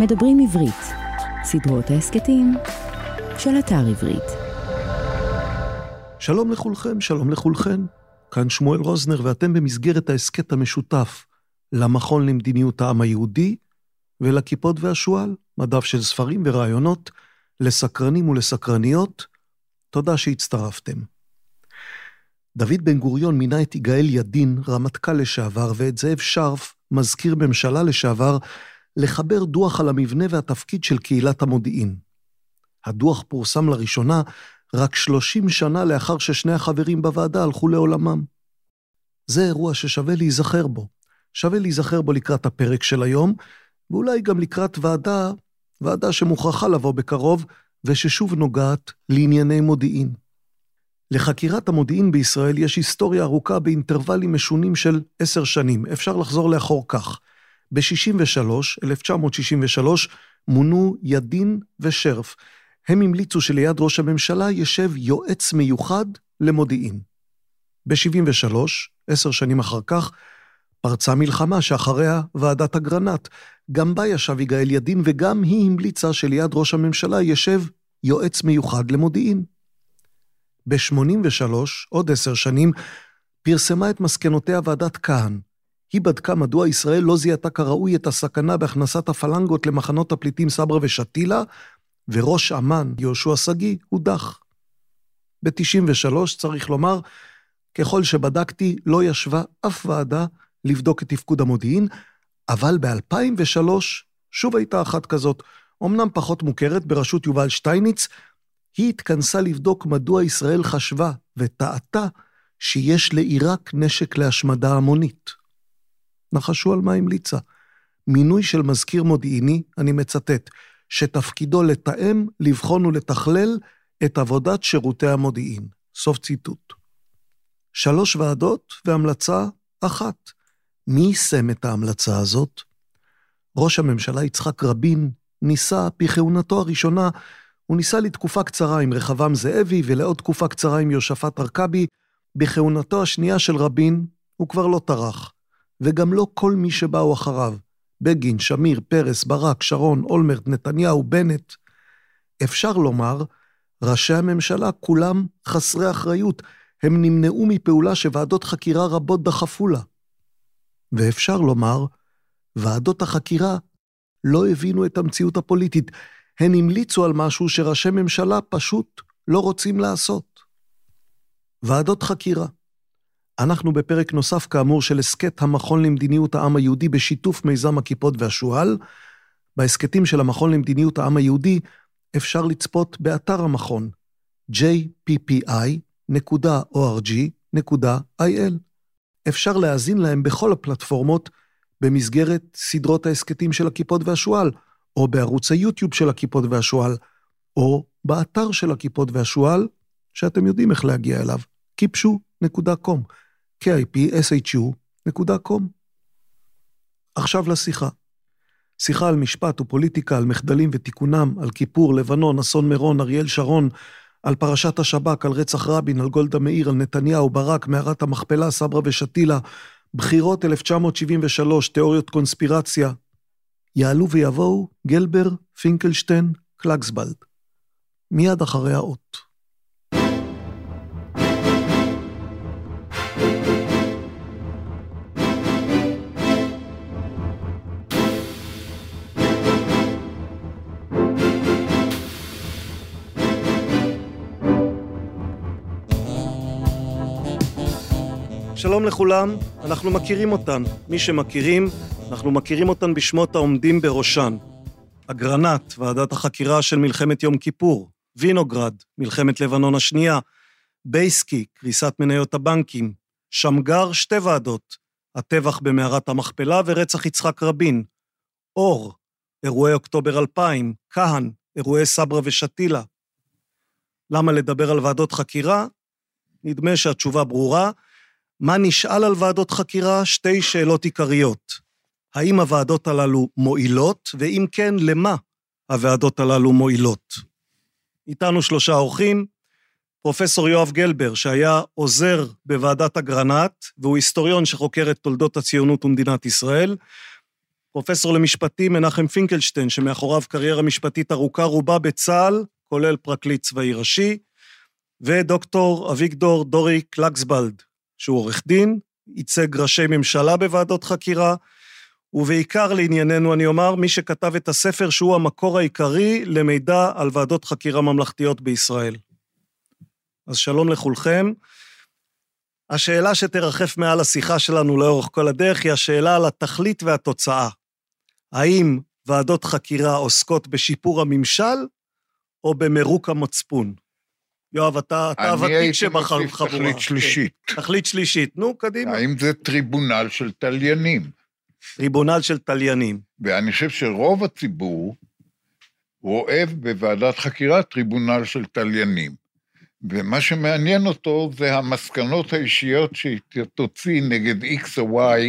מדברים עברית, סדרות ההסכתים של אתר עברית. שלום לכולכם, שלום לכולכן. כאן שמואל רוזנר ואתם במסגרת ההסכת המשותף למכון למדיניות העם היהודי ולכיפות והשועל, מדף של ספרים ורעיונות לסקרנים ולסקרניות. תודה שהצטרפתם. דוד בן גוריון מינה את יגאל ידין, רמטכ"ל לשעבר, ואת זאב שרף, מזכיר ממשלה לשעבר, לחבר דוח על המבנה והתפקיד של קהילת המודיעין. הדוח פורסם לראשונה רק 30 שנה לאחר ששני החברים בוועדה הלכו לעולמם. זה אירוע ששווה להיזכר בו. שווה להיזכר בו לקראת הפרק של היום, ואולי גם לקראת ועדה, ועדה שמוכרחה לבוא בקרוב, וששוב נוגעת לענייני מודיעין. לחקירת המודיעין בישראל יש היסטוריה ארוכה באינטרוולים משונים של עשר שנים. אפשר לחזור לאחור כך. ב-63, 1963, מונו ידין ושרף. הם המליצו שליד ראש הממשלה ישב יועץ מיוחד למודיעין. ב-73, עשר שנים אחר כך, פרצה מלחמה שאחריה ועדת אגרנט. גם בה ישב יגאל ידין, וגם היא המליצה שליד ראש הממשלה ישב יועץ מיוחד למודיעין. ב-83, עוד עשר שנים, פרסמה את מסקנותיה ועדת כהן. היא בדקה מדוע ישראל לא זיהתה כראוי את הסכנה בהכנסת הפלנגות למחנות הפליטים סברה ושתילה, וראש אמ"ן, יהושע שגיא, הודח. ב-93, צריך לומר, ככל שבדקתי, לא ישבה אף ועדה לבדוק את תפקוד המודיעין, אבל ב-2003 שוב הייתה אחת כזאת, אמנם פחות מוכרת, בראשות יובל שטייניץ, היא התכנסה לבדוק מדוע ישראל חשבה וטעתה שיש לעיראק נשק להשמדה המונית. נחשו על מה המליצה. מינוי של מזכיר מודיעיני, אני מצטט, שתפקידו לתאם, לבחון ולתכלל את עבודת שירותי המודיעין. סוף ציטוט. שלוש ועדות והמלצה אחת. מי יישם את ההמלצה הזאת? ראש הממשלה יצחק רבין ניסה בכהונתו הראשונה הוא ניסה לתקופה קצרה עם רחבעם זאבי ולעוד תקופה קצרה עם יהושפט ארכבי. בכהונתו השנייה של רבין הוא כבר לא טרח, וגם לא כל מי שבאו אחריו. בגין, שמיר, פרס, ברק, שרון, אולמרט, נתניהו, בנט. אפשר לומר, ראשי הממשלה כולם חסרי אחריות, הם נמנעו מפעולה שוועדות חקירה רבות דחפו לה. ואפשר לומר, ועדות החקירה לא הבינו את המציאות הפוליטית, הן המליצו על משהו שראשי ממשלה פשוט לא רוצים לעשות. ועדות חקירה. אנחנו בפרק נוסף כאמור של הסכת המכון למדיניות העם היהודי בשיתוף מיזם הכיפות והשועל. בהסכתים של המכון למדיניות העם היהודי אפשר לצפות באתר המכון jppi.org.il. אפשר להאזין להם בכל הפלטפורמות במסגרת סדרות ההסכתים של הכיפות והשועל, או בערוץ היוטיוב של הכיפות והשועל, או באתר של הכיפות והשועל, שאתם יודעים איך להגיע אליו, kipshu.com, k-i-p-s-h-u.com. עכשיו לשיחה. שיחה על משפט ופוליטיקה, על מחדלים ותיקונם, על כיפור, לבנון, אסון מירון, אריאל שרון, על פרשת השב"כ, על רצח רבין, על גולדה מאיר, על נתניהו, ברק, מערת המכפלה, סברה ושתילה, בחירות 1973, תיאוריות קונספירציה, יעלו ויבואו גלבר, פינקלשטיין, קלגסבלד. מיד אחרי האות. שלום לכולם, אנחנו מכירים אותן. מי שמכירים, אנחנו מכירים אותן בשמות העומדים בראשן. אגרנט, ועדת החקירה של מלחמת יום כיפור, וינוגרד, מלחמת לבנון השנייה, בייסקי, קריסת מניות הבנקים, שמגר, שתי ועדות, הטבח במערת המכפלה ורצח יצחק רבין, אור, אירועי אוקטובר 2000, כהן, אירועי סברה ושתילה. למה לדבר על ועדות חקירה? נדמה שהתשובה ברורה. מה נשאל על ועדות חקירה? שתי שאלות עיקריות. האם הוועדות הללו מועילות, ואם כן, למה הוועדות הללו מועילות. איתנו שלושה אורחים, פרופסור יואב גלבר, שהיה עוזר בוועדת אגרנט, והוא היסטוריון שחוקר את תולדות הציונות ומדינת ישראל, פרופסור למשפטים מנחם פינקלשטיין, שמאחוריו קריירה משפטית ארוכה רובה בצה"ל, כולל פרקליט צבאי ראשי, ודוקטור אביגדור דורי קלקסבלד, שהוא עורך דין, ייצג ראשי ממשלה בוועדות חקירה, ובעיקר לענייננו אני אומר, מי שכתב את הספר שהוא המקור העיקרי למידע על ועדות חקירה ממלכתיות בישראל. אז שלום לכולכם. השאלה שתרחף מעל השיחה שלנו לאורך כל הדרך היא השאלה על התכלית והתוצאה. האם ועדות חקירה עוסקות בשיפור הממשל או במירוק המצפון? יואב, אתה, אתה הוותיק שבחר בחבורה. אני הייתי מוסיף תכלית שלישית. תכלית שלישית, נו, קדימה. האם זה טריבונל של תליינים? טריבונל של תליינים. ואני חושב שרוב הציבור רואה בוועדת חקירה טריבונל של תליינים. ומה שמעניין אותו זה המסקנות האישיות שתוציא נגד X או Y,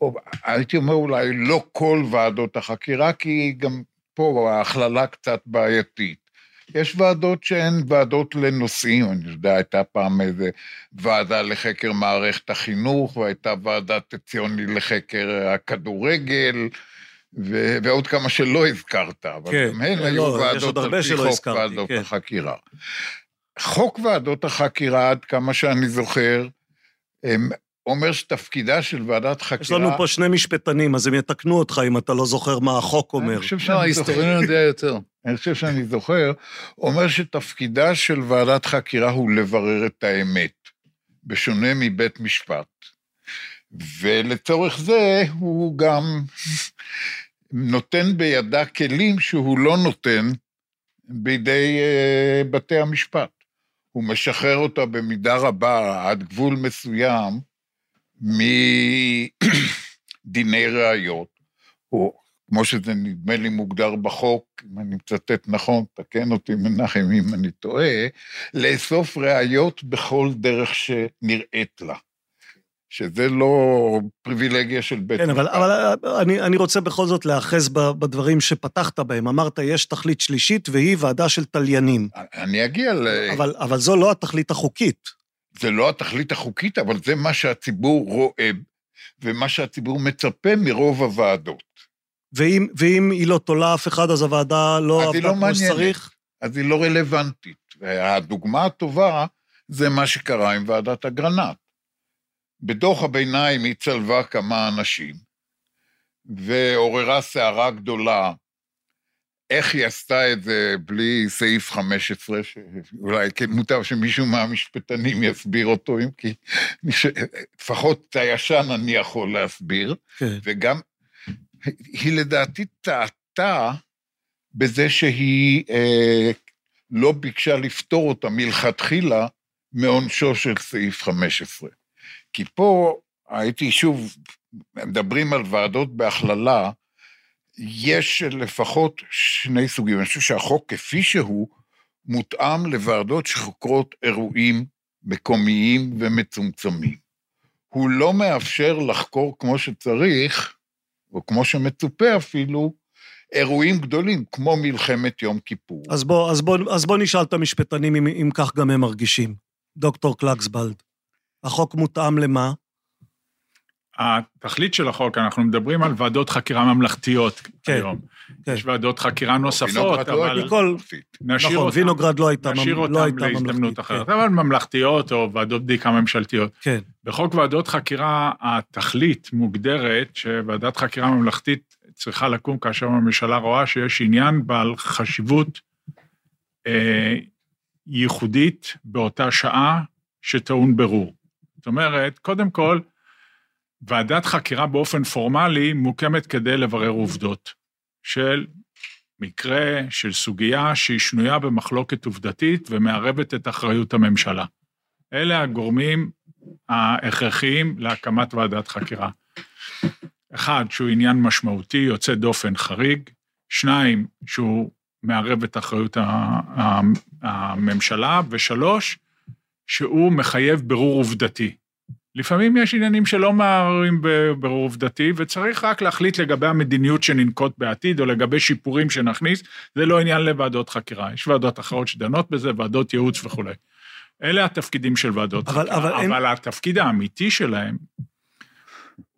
או הייתי אומר אולי לא כל ועדות החקירה, כי גם פה ההכללה קצת בעייתית. יש ועדות שהן ועדות לנושאים, אני יודע, הייתה פעם איזה ועדה לחקר מערכת החינוך, והייתה ועדת ציוני לחקר הכדורגל, ו- ועוד כמה שלא הזכרת, אבל כן, גם הן לא, היו ועדות על פי חוק הזכרתי, ועדות כן. החקירה. חוק ועדות החקירה, עד כמה שאני זוכר, הם אומר שתפקידה של ועדת חקירה... יש לנו פה שני משפטנים, אז הם יתקנו אותך אם אתה לא זוכר מה החוק אומר. אני חושב שאני לא, ההיסטוריון יודע יותר. אני חושב שאני זוכר, אומר שתפקידה של ועדת חקירה הוא לברר את האמת, בשונה מבית משפט. ולצורך זה הוא גם נותן בידה כלים שהוא לא נותן בידי uh, בתי המשפט. הוא משחרר אותה במידה רבה עד גבול מסוים מדיני ראיות, או כמו שזה נדמה לי מוגדר בחוק, אם אני מצטט נכון, תקן אותי מנחם אם אני טועה, לאסוף ראיות בכל דרך שנראית לה. שזה לא פריבילגיה של בית כן, אבל, אבל אני, אני רוצה בכל זאת להאחז בדברים שפתחת בהם. אמרת, יש תכלית שלישית והיא ועדה של תליינים. אני אגיע ל... אבל, אבל זו לא התכלית החוקית. זה לא התכלית החוקית, אבל זה מה שהציבור רואה, ומה שהציבור מצפה מרוב הוועדות. ואם, ואם היא לא תולה אף אחד, אז הוועדה לא עבדה לא כמו שצריך? אז היא לא רלוונטית. והדוגמה הטובה זה מה שקרה עם ועדת אגרנט. בדוח הביניים היא צלבה כמה אנשים, ועוררה סערה גדולה איך היא עשתה את זה בלי סעיף 15, שאולי כן מוטב שמישהו מהמשפטנים יסביר אותו, אם כי לפחות את הישן אני יכול להסביר, כן. וגם היא לדעתי טעתה בזה שהיא אה, לא ביקשה לפתור אותה מלכתחילה מעונשו של סעיף 15. כי פה הייתי שוב, מדברים על ועדות בהכללה, יש לפחות שני סוגים. אני חושב שהחוק כפי שהוא, מותאם לוועדות שחוקרות אירועים מקומיים ומצומצמים. הוא לא מאפשר לחקור כמו שצריך, או כמו שמצופה אפילו, אירועים גדולים, כמו מלחמת יום כיפור. אז בוא, אז בוא, אז בוא נשאל את המשפטנים אם, אם כך גם הם מרגישים. דוקטור קלקסבלד, החוק מותאם למה? התכלית של החוק, אנחנו מדברים על ועדות חקירה ממלכתיות כן, היום. כן. יש ועדות חקירה נוספות, לא אבל... מכל... נשאיר נכון, אותם, וינוגרד לא הייתה, נשאיר אותם לא להזדמנות אחרת, כן. אבל ממלכתיות או ועדות בדיקה ממשלתיות. כן. בחוק ועדות חקירה, התכלית מוגדרת שוועדת חקירה ממלכתית צריכה לקום כאשר הממשלה רואה שיש עניין בעל חשיבות אה, ייחודית באותה שעה שטעון ברור. זאת אומרת, קודם כל, ועדת חקירה באופן פורמלי מוקמת כדי לברר עובדות של מקרה, של סוגיה שהיא שנויה במחלוקת עובדתית ומערבת את אחריות הממשלה. אלה הגורמים ההכרחיים להקמת ועדת חקירה. אחד, שהוא עניין משמעותי, יוצא דופן חריג, שניים, שהוא מערב את אחריות הממשלה, ושלוש, שהוא מחייב ברור עובדתי. לפעמים יש עניינים שלא מערערים בבירור עובדתי, וצריך רק להחליט לגבי המדיניות שננקוט בעתיד, או לגבי שיפורים שנכניס, זה לא עניין לוועדות חקירה. יש ועדות אחרות שדנות בזה, ועדות ייעוץ וכולי. אלה התפקידים של ועדות אבל, חקירה, אבל, אבל אין... התפקיד האמיתי שלהם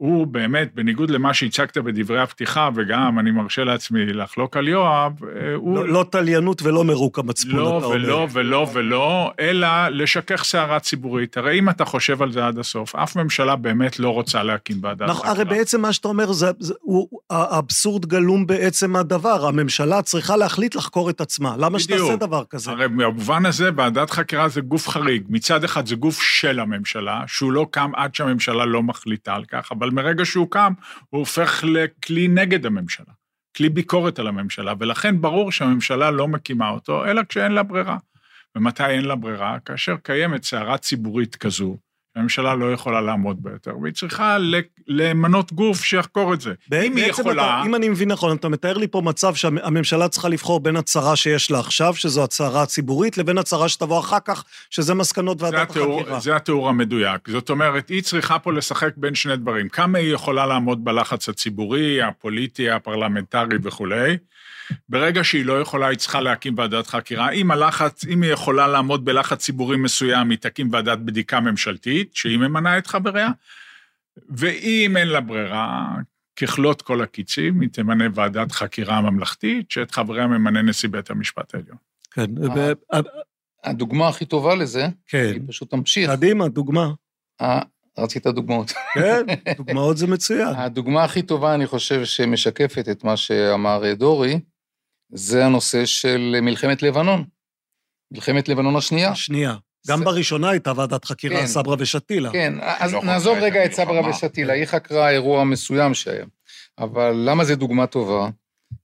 הוא באמת, בניגוד למה שהצגת בדברי הפתיחה, וגם אני מרשה לעצמי לחלוק על יואב, אה, הוא... לא, לא תליינות ולא מרוק המצפון, לא אתה אומר. ולא ולא ולא, אלא לשכך סערה ציבורית. הרי אם אתה חושב על זה עד הסוף, אף ממשלה באמת לא רוצה להקים ועדת נכון, הרי בעצם מה שאתה אומר, זה, זה, הוא, האבסורד גלום בעצם הדבר. הממשלה צריכה להחליט לחקור את עצמה. למה בדיוק. שתעשה דבר כזה? הרי במובן הזה, ועדת חקירה זה גוף חריג. מצד אחד זה גוף של הממשלה, שהוא לא קם עד שהממשלה לא מחליטה על כך, אבל מרגע שהוא קם, הוא הופך לכלי נגד הממשלה, כלי ביקורת על הממשלה, ולכן ברור שהממשלה לא מקימה אותו, אלא כשאין לה ברירה. ומתי אין לה ברירה? כאשר קיימת סערה ציבורית כזו, הממשלה לא יכולה לעמוד בה יותר, והיא צריכה למנות גוף שיחקור את זה. אם היא יכולה... אתה, אם אני מבין נכון, אתה מתאר לי פה מצב שהממשלה צריכה לבחור בין הצהרה שיש לה עכשיו, שזו הצהרה ציבורית, לבין הצהרה שתבוא אחר כך, שזה מסקנות זה ועדת התיאור, החקירה. זה התיאור המדויק. זאת אומרת, היא צריכה פה לשחק בין שני דברים. כמה היא יכולה לעמוד בלחץ הציבורי, הפוליטי, הפרלמנטרי וכולי. ברגע שהיא לא יכולה, היא צריכה להקים ועדת חקירה. אם הלחץ, אם היא יכולה לעמוד בלחץ ציבורי מסוים, היא תקים ועדת בדיקה ממשלתית, שהיא ממנה את חבריה, ואם אין לה ברירה, ככלות כל הקיצים, היא תמנה ועדת חקירה ממלכתית, שאת חבריה ממנה נשיא בית המשפט העליון. כן, אה, ו- הדוגמה הכי טובה לזה, כן. היא פשוט תמשיך. קדימה, דוגמה. אה, רצית דוגמאות. כן, דוגמאות זה מצוין. הדוגמה הכי טובה, אני חושב, שמשקפת את מה שאמר אה, דורי, זה הנושא של מלחמת לבנון. מלחמת לבנון השנייה. השנייה. גם זה- בראשונה הייתה ועדת חקירה, כן. סברה ושתילה. כן, אז לא נעזוב רגע את סברה. ושתילה, היא חקרה אירוע מסוים שהיה. אבל למה זו דוגמה טובה?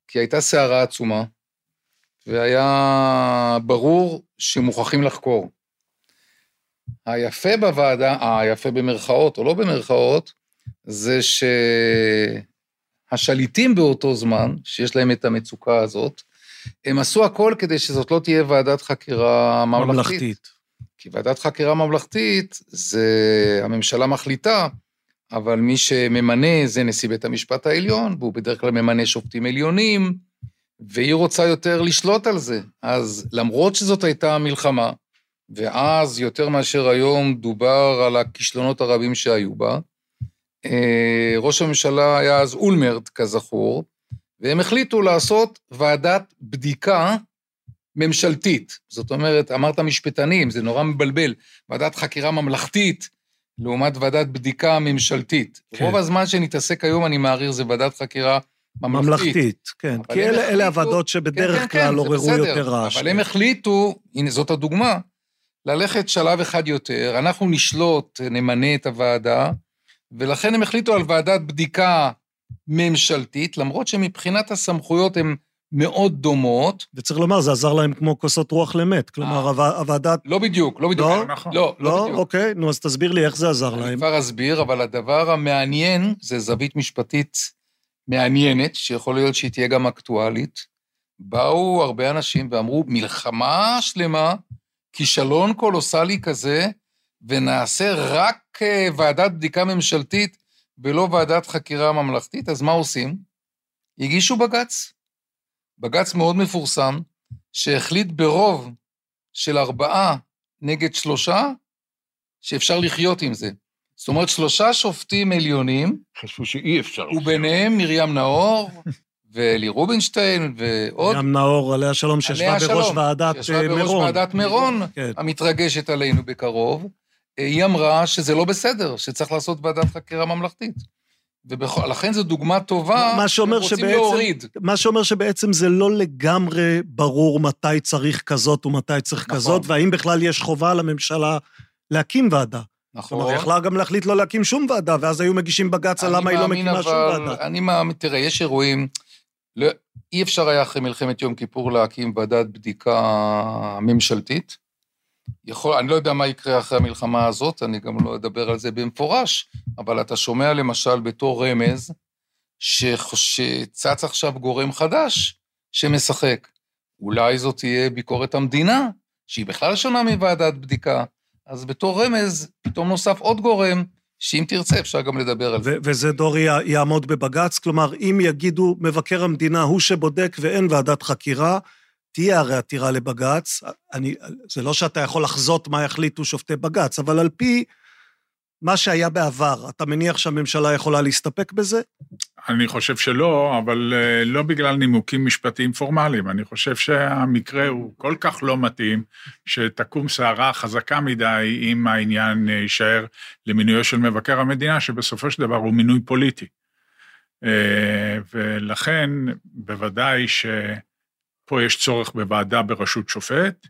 כי הייתה סערה עצומה, והיה ברור שמוכרחים לחקור. היפה בוועדה, היפה במרכאות או לא במרכאות, זה שהשליטים באותו זמן, שיש להם את המצוקה הזאת, הם עשו הכל כדי שזאת לא תהיה ועדת חקירה ממלכתית. ממלכתית. כי ועדת חקירה ממלכתית, זה הממשלה מחליטה, אבל מי שממנה זה נשיא בית המשפט העליון, והוא בדרך כלל ממנה שופטים עליונים, והיא רוצה יותר לשלוט על זה. אז למרות שזאת הייתה מלחמה, ואז יותר מאשר היום דובר על הכישלונות הרבים שהיו בה, ראש הממשלה היה אז אולמרט, כזכור, והם החליטו לעשות ועדת בדיקה ממשלתית. זאת אומרת, אמרת משפטנים, זה נורא מבלבל. ועדת חקירה ממלכתית לעומת ועדת בדיקה ממשלתית. כן. רוב הזמן שנתעסק היום, אני מעריך, זה ועדת חקירה ממלכתית. ממלכתית, כן. כי אלה אלה החליטו- הוועדות שבדרך כן, כן, כלל כן, עוררו בסדר. יותר רעש. אבל הם החליטו, הנה זאת הדוגמה, ללכת שלב אחד יותר, אנחנו נשלוט, נמנה את הוועדה, ולכן הם החליטו על ועדת בדיקה ממשלתית, למרות שמבחינת הסמכויות הן מאוד דומות. וצריך לומר, זה עזר להם כמו כוסות רוח למת. כלומר, אה. הווע- הוועדה... לא בדיוק, לא בדיוק. לא? נכון. לא, לא לא? בדיוק. אוקיי, נו, אז תסביר לי איך זה עזר אני להם. כבר אסביר, אבל הדבר המעניין זה זווית משפטית מעניינת, שיכול להיות שהיא תהיה גם אקטואלית. באו הרבה אנשים ואמרו, מלחמה שלמה, כישלון קולוסלי כזה, ונעשה רק אה, ועדת בדיקה ממשלתית ולא ועדת חקירה ממלכתית, אז מה עושים? הגישו בג"ץ. בג"ץ מאוד מפורסם, שהחליט ברוב של ארבעה נגד שלושה, שאפשר לחיות עם זה. זאת אומרת, שלושה שופטים עליונים, חשבו שאי אפשר. וביניהם מרים נאור, ואלי רובינשטיין, ועוד, גם נאור, עליה שלום, שישבה עליה בראש שלום, ועדת שישבה אה, בראש מירון. ועדת מירון, כן. המתרגשת עלינו בקרוב, היא אמרה שזה לא בסדר, שצריך לעשות ועדת חקירה ממלכתית. ולכן זו דוגמה טובה, מה שאומר שבעצם- להוריד. מה שאומר שבעצם זה לא לגמרי ברור מתי צריך כזאת ומתי צריך נכון. כזאת, והאם בכלל יש חובה לממשלה להקים ועדה. נכון. כלומר, יכלה גם להחליט לא להקים שום ועדה, ואז היו מגישים בג"ץ על למה היא לא מקימה שום אבל- ועדה. אני מאמין, תראה, יש אירועים, לא, אי אפשר היה אחרי מלחמת יום כיפור להקים ועדת בדיקה ממשלתית. יכול, אני לא יודע מה יקרה אחרי המלחמה הזאת, אני גם לא אדבר על זה במפורש, אבל אתה שומע למשל בתור רמז, שצץ עכשיו גורם חדש שמשחק. אולי זאת תהיה ביקורת המדינה, שהיא בכלל שונה מוועדת בדיקה. אז בתור רמז, פתאום נוסף עוד גורם, שאם תרצה אפשר גם לדבר על זה. וזה דורי יעמוד בבג"ץ, כלומר, אם יגידו מבקר המדינה הוא שבודק ואין ועדת חקירה, תהיה הרי עתירה לבג"ץ. אני, זה לא שאתה יכול לחזות מה יחליטו שופטי בג"ץ, אבל על פי מה שהיה בעבר, אתה מניח שהממשלה יכולה להסתפק בזה? אני חושב שלא, אבל אה, לא בגלל נימוקים משפטיים פורמליים. אני חושב שהמקרה הוא כל כך לא מתאים, שתקום סערה חזקה מדי אם העניין אה, יישאר למינויו של מבקר המדינה, שבסופו של דבר הוא מינוי פוליטי. אה, ולכן, בוודאי שפה יש צורך בוועדה בראשות שופט,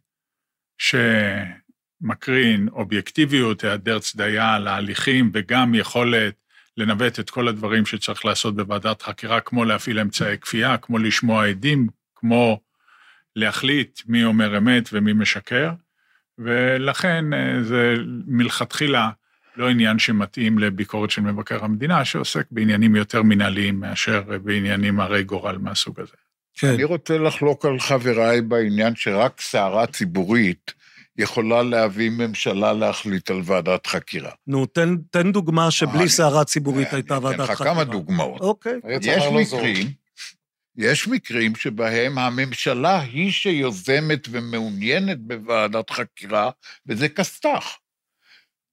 שמקרין אובייקטיביות, היעדר צדיה להליכים וגם יכולת לנווט את כל הדברים שצריך לעשות בוועדת חקירה, כמו להפעיל אמצעי כפייה, כמו לשמוע עדים, כמו להחליט מי אומר אמת ומי משקר, ולכן אה, זה מלכתחילה לא עניין שמתאים לביקורת של מבקר המדינה, שעוסק בעניינים יותר מנהליים מאשר בעניינים הרי גורל מהסוג הזה. כן. אני רוצה לחלוק על חבריי בעניין שרק סערה ציבורית יכולה להביא ממשלה להחליט על ועדת חקירה. נו, תן, תן דוגמה שבלי אני- סערה ציבורית הייתה אני ועדת אתן לך חקירה. כמה דוגמאות. אוקיי. יש. מקרים, יש מקרים שבהם הממשלה היא שיוזמת ומעוניינת בוועדת חקירה, וזה כסת"ח.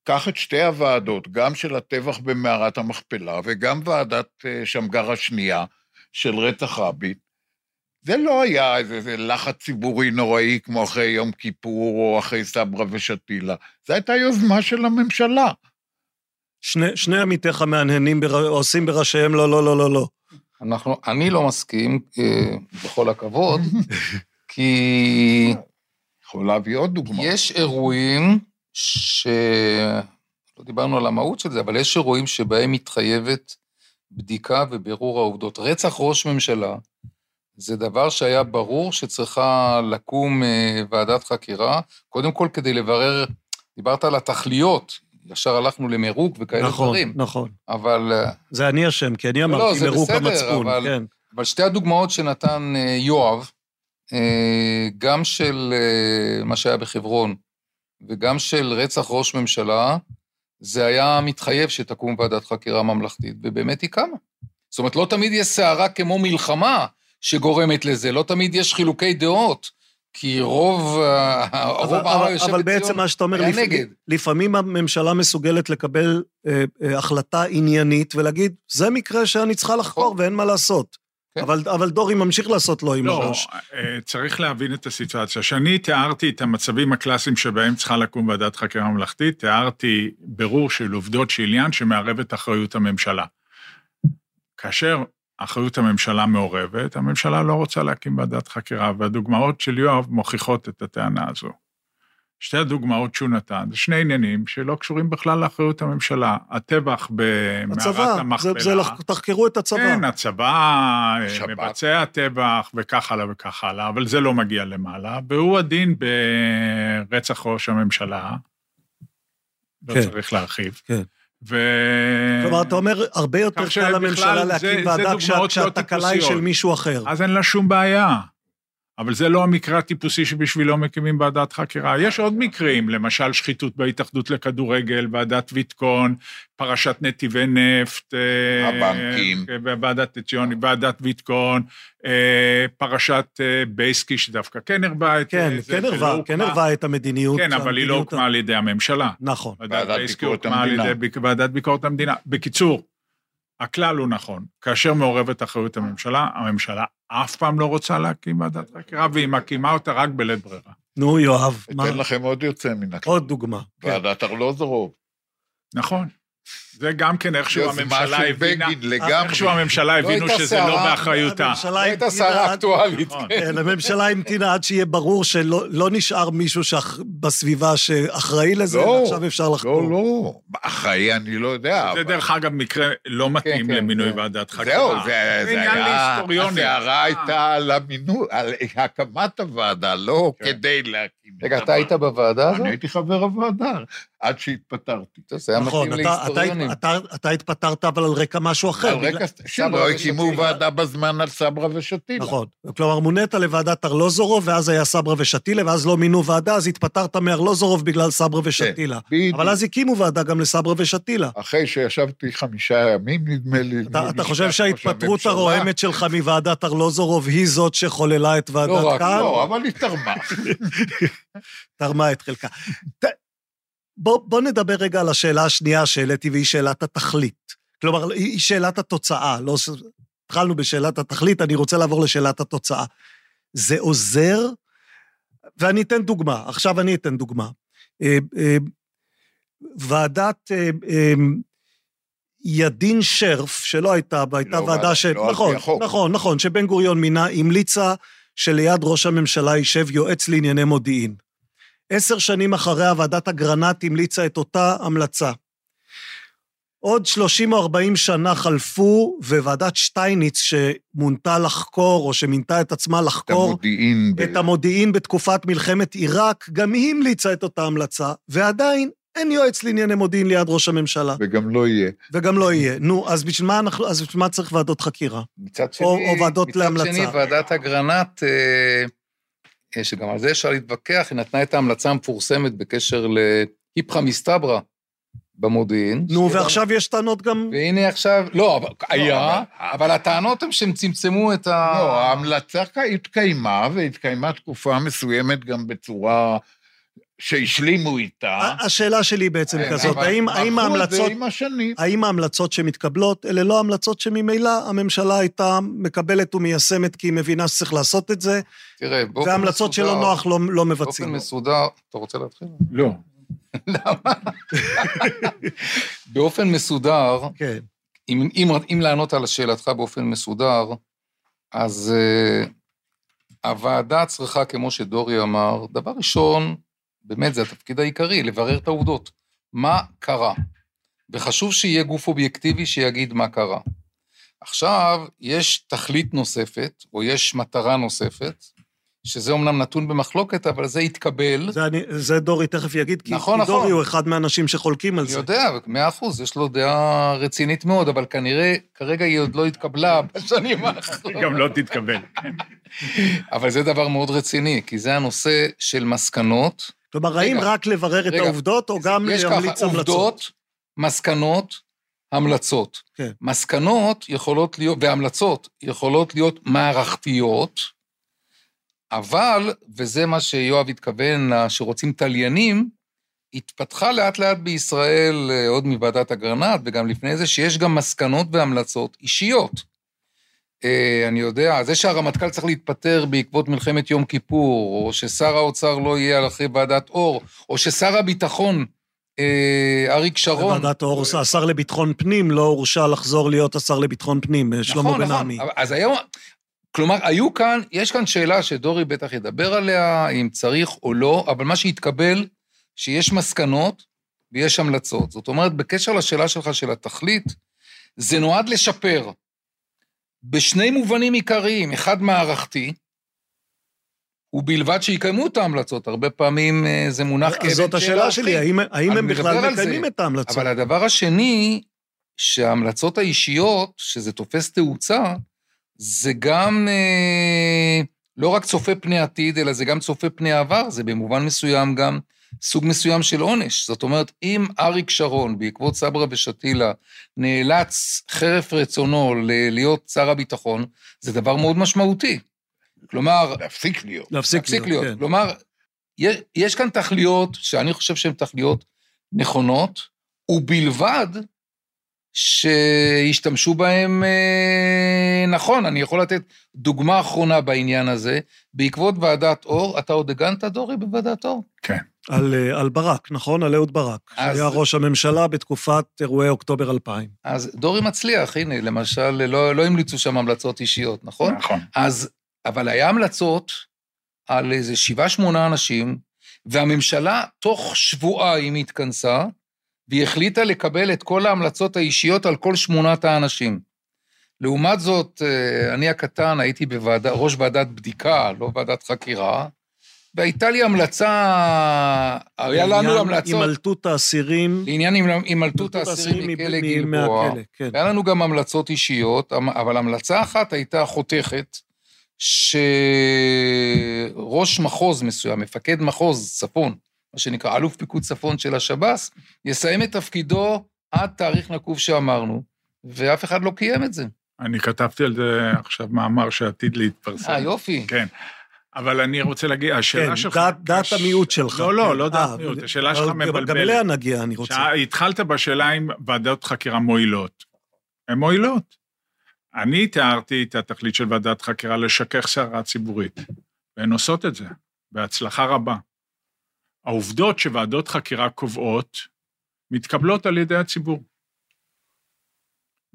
קח את שתי הוועדות, גם של הטבח במערת המכפלה וגם ועדת אה, שמגר השנייה של רצח רבין. זה לא היה איזה, איזה לחץ ציבורי נוראי כמו אחרי יום כיפור או אחרי סברה ושתילה, זו הייתה יוזמה של הממשלה. שני, שני עמיתיך מהנהנים בר... עושים בראשיהם לא, לא, לא, לא, לא. אנחנו, אני לא מסכים, אה, בכל הכבוד, כי יכול להביא עוד דוגמאות. יש אירועים ש... לא דיברנו על המהות של זה, אבל יש אירועים שבהם מתחייבת בדיקה ובירור העובדות. רצח ראש ממשלה זה דבר שהיה ברור שצריכה לקום אה, ועדת חקירה, קודם כל כדי לברר, דיברת על התכליות, ישר הלכנו למירוג וכאלה נכון, דברים, נכון. אבל אה, זה אני אשם, כי אני לא, אמרתי זה מירוק בסדר, המצפון, אבל- כן. אבל שתי הדוגמאות שנתן אה, יואב, גם של מה שהיה בחברון וגם של רצח ראש ממשלה, זה היה מתחייב שתקום ועדת חקירה ממלכתית, ובאמת היא קמה. זאת אומרת, לא תמיד יש סערה כמו מלחמה שגורמת לזה, לא תמיד יש חילוקי דעות, כי רוב ה- רוב אבל, העם אבל, היושב אבל בעצם בציון מה שאתה אומר, לפ... לפעמים הממשלה מסוגלת לקבל אה, אה, החלטה עניינית ולהגיד, זה מקרה שאני צריכה לחקור נכון. ואין מה לעשות. כן. אבל, אבל דורי ממשיך לעשות לו עם לא, הראש. אה, צריך להבין את הסיטואציה. כשאני תיארתי את המצבים הקלאסיים שבהם צריכה לקום ועדת חקירה ממלכתית, תיארתי בירור של עובדות של עניין שמערב את אחריות הממשלה. כאשר אחריות הממשלה מעורבת, הממשלה לא רוצה להקים ועדת חקירה, והדוגמאות של יואב מוכיחות את הטענה הזו. שתי הדוגמאות שהוא נתן, זה שני עניינים שלא קשורים בכלל לאחריות הממשלה. הטבח במערת הצבא, זה, המכפלה. זה לח... תחקרו את הצבא. כן, הצבא אה, השב"כ. מבצע טבח וכך הלאה וכך הלאה, אבל זה לא מגיע למעלה, והוא הדין ברצח ראש הממשלה. לא כן. צריך להרחיב. כן. ו... כלומר, אתה אומר, הרבה יותר קל לממשלה להקים ועדה לא כשהתקלה היא של. מישהו אחר. אז אין לה שום בעיה. אבל זה לא המקרה הטיפוסי שבשבילו מקימים ועדת חקירה. יש עוד מקרים, למשל שחיתות בהתאחדות לכדורגל, ועדת ויתקון, פרשת נתיבי נפט, אה, הבנקים. אה, ועדת ציוני, ועדת ויתקון, אה, פרשת בייסקי, שדווקא כן הרבה את כן, כן ולא ערבה, הוקמה- כן ערבה את המדיניות. כן, אבל היא לא הוקמה על ידי הממשלה. נכון. ועדת בייסקי ביקורת הוקמה על המדינה. ידי ועדת ביקורת המדינה. בקיצור, הכלל הוא נכון. כאשר מעורבת אחריות הממשלה, הממשלה אף פעם לא רוצה להקים ועדת חקירה, והיא מקימה אותה רק בלית ברירה. נו, יואב, מה? אתן לכם עוד יוצא מן הכלל. עוד דוגמה. כן. ועדת ארלוזורוב. נכון. זה גם כן איכשהו הממשלה של הבינה, לגמרי. איכשהו הממשלה לא הבינו שזה לא באחריותה. הממשלה לא הייתה עד- אקטואלית. נכון. כן, הממשלה המתינה עד שיהיה ברור שלא לא נשאר מישהו. בסביבה שאחראי לזה, לא, ועכשיו אפשר לחקור. לא, לא. אחראי אני לא יודע. זה דרך אגב מקרה לא מתאים כן, למינוי ועדת חקירה. זהו, זה זה עניין היה... להיסטוריונים. הסערה הייתה על המינוי, על הקמת הוועדה, לא כן. כדי להקים... רגע, אתה. היית בוועדה הזאת? אני הייתי חבר הוועדה, עד שהתפטרתי. זה היה נכון, מתאים אתה, אתה, להיסטוריונים. אתה, התפטרת אבל על רקע משהו אחר. על רקע סברה שלא הקימו ושתילה. ועדה בזמן על סברה ושתילה. נכון. כלומר, מונית לוועדת ארלוזורוב, ואז היה סברה ושתילה, ואז לא מינו ועדה, אז התפטרת מארלוזורוב בגלל סברה ושתילה. בדיוק. אבל אז הקימו ועדה גם לסברה ושתילה. אחרי שישבתי חמישה ימים, נדמה לי. אתה, חושב שההתפטרות. הרועמת שלך מוועדת ארלוזורוב היא זאת שחוללה את ועדת רק, קהל? לא, אבל היא תרמה. תרמה את חלקה. בוא, בוא נדבר רגע על השאלה השנייה שהעליתי, והיא שאלת התכלית. כלומר, היא שאלת התוצאה. לא, התחלנו בשאלת התכלית, אני רוצה לעבור לשאלת התוצאה. זה עוזר, ואני אתן דוגמה, עכשיו אני אתן דוגמה. אה, אה, ועדת אה, ידין שרף, שלא הייתה, והייתה לא, ועדה ש... לא נכון. נכון, נכון, שבן גוריון מינה, המליצה שליד ראש הממשלה יישב יועץ לענייני מודיעין. עשר שנים אחריה ועדת אגרנט המליצה את אותה המלצה. עוד 30 או 40 שנה חלפו, וועדת שטייניץ, שמונתה לחקור, או שמינתה את עצמה את לחקור המודיעין. ב- את המודיעין בתקופת מלחמת עיראק, גם היא המליצה את אותה המלצה, ועדיין אין יועץ לענייני מודיעין ליד ראש הממשלה, וגם לא יהיה. וגם לא יהיה. נו, אז בשביל מה אנחנו, אז בשביל מה צריך ועדות חקירה? מצד שני, או- או ועדות מצד להמלצה. שני, ועדת אגרנט, אה, אה, שגם על זה אפשר להתווכח, היא נתנה את ההמלצה המפורסמת בקשר להיפכא מסתברא במודיעין. נו, ועכשיו יש טענות גם... והנה עכשיו, לא, אבל היה, אבל- אבל הטענות הן שהם צמצמו את ה... לא, ההמלצה התקיימה, והתקיימה תקופה מסוימת גם בצורה שהשלימו איתה. השאלה שלי בעצם כן, כזאת, האם, האם ההמלצות... עם השנים. האם ההמלצות שמתקבלות, אלה לא המלצות שממילא הממשלה הייתה מקבלת ומיישמת כי היא מבינה שצריך לעשות את זה, תראה, באופן והמלצות שלא נוח לא, לא באופן מבצעים. מסודר, אתה רוצה להתחיל? לא. באופן מסודר, כן. אם, אם, אם לענות על שאלתך באופן מסודר, אז uh, הוועדה צריכה, כמו שדורי אמר, דבר ראשון, באמת זה התפקיד העיקרי, לברר את העובדות. מה קרה? וחשוב שיהיה גוף אובייקטיבי שיגיד מה קרה. עכשיו, יש תכלית נוספת, או יש מטרה נוספת, שזה אומנם נתון במחלוקת, אבל זה יתקבל. זה, אני, זה דורי תכף יגיד, כי, נכון, כי דורי נכון. הוא אחד מהאנשים שחולקים על אני זה. יודע, מאה אחוז, יש לו דעה רצינית מאוד, אבל כנראה, כרגע היא עוד לא התקבלה בשנים האחרונות. גם לא תתקבל. אבל זה דבר מאוד רציני, כי זה הנושא של מסקנות. כלומר, האם רק לברר את רגע, העובדות, או גם יש להמליץ ככה, המלצות? עובדות, מסקנות, המלצות. כן. מסקנות יכולות להיות, והמלצות יכולות להיות מערכתיות, אבל, וזה מה שיואב התכוון, שרוצים תליינים, התפתחה לאט לאט בישראל, אה, עוד מוועדת אגרנט, וגם לפני זה, שיש גם מסקנות והמלצות אישיות. אה, אני יודע, זה שהרמטכ"ל צריך להתפטר בעקבות מלחמת יום כיפור, או ששר האוצר לא יהיה אחרי ועדת אור, או ששר הביטחון, אה, אריק שרון... בוועדת האור, השר לביטחון פנים לא הורשע לחזור להיות השר לביטחון פנים, אה, שלמה בן עמי. נכון, אז היום, כלומר, היו כאן, יש כאן שאלה שדורי בטח ידבר עליה, אם צריך או לא, אבל מה שהתקבל, שיש מסקנות ויש המלצות. זאת אומרת, בקשר לשאלה שלך של התכלית, זה נועד לשפר. בשני מובנים עיקריים, אחד מערכתי, ובלבד שיקיימו את ההמלצות. הרבה פעמים אה, זה מונח אז זאת השאלה שלי, האם, האם הם בכלל. מקיימים את ההמלצות? אבל הדבר השני, שההמלצות האישיות, שזה תופס תאוצה, זה גם אה, לא רק צופה פני עתיד, אלא זה גם צופה פני עבר, זה במובן מסוים גם סוג מסוים של עונש. זאת אומרת, אם אריק שרון, בעקבות סברה ושתילה, נאלץ חרף רצונו להיות שר הביטחון, זה דבר מאוד משמעותי. כלומר, להפסיק להיות. להפסיק להפסיק להיות, להיות. כן. כלומר, יש, יש כאן תכליות שאני חושב שהן תכליות נכונות, ובלבד שישתמשו בהן אה, נכון. אני יכול לתת דוגמה אחרונה בעניין הזה. בעקבות ועדת אור, אתה עוד הגנת, דורי, בוועדת אור? על, אה, על ברק, נכון? על אהוד ברק, אז- שהיה ראש הממשלה בתקופת אירועי אוקטובר 2000. אז דורי מצליח, הנה, למשל, לא, לא המליצו שם המלצות אישיות, נכון? נכון. אז, אבל היה המלצות על איזה שבעה, שמונה אנשים, והממשלה תוך שבועיים התכנסה, והיא החליטה לקבל את כל ההמלצות האישיות על כל שמונת האנשים. לעומת זאת, אה, אני הקטן הייתי בוועדה, ראש ועדת בדיקה, לא ועדת חקירה, והייתה לי המלצה, היה לנו לעניין המלצות הימלטות האסירים, לעניין הימלטות האסירים מכלא גלבוע. כן. היה לנו גם המלצות אישיות, אבל המלצה אחת הייתה חותכת, שראש מחוז מסוים, מפקד מחוז צפון, מה שנקרא אלוף פיקוד צפון של השב"ס, יסיים את תפקידו עד תאריך נקוב שאמרנו, ואף אחד לא קיים את זה. אני כתבתי על זה עכשיו מאמר שעתיד להתפרסם. אה, יופי. כן. אבל אני רוצה להגיד, השאלה כן, שלך... דעת- דעת קש- המיעוט שלך. לא, לא, כן. לא דעת אה, מיעוט, אבל- השאלה אבל שלך גם- מבלבלת. גם אליה נגיע, אני רוצה. שעה- התחלת בשאלה אם ועדות חקירה מועילות. הן מועילות. אני תיארתי את התכלית של ועדת חקירה לשכך סערה ציבורית, והן עושות את זה, בהצלחה רבה. העובדות שוועדות חקירה קובעות מתקבלות על ידי הציבור.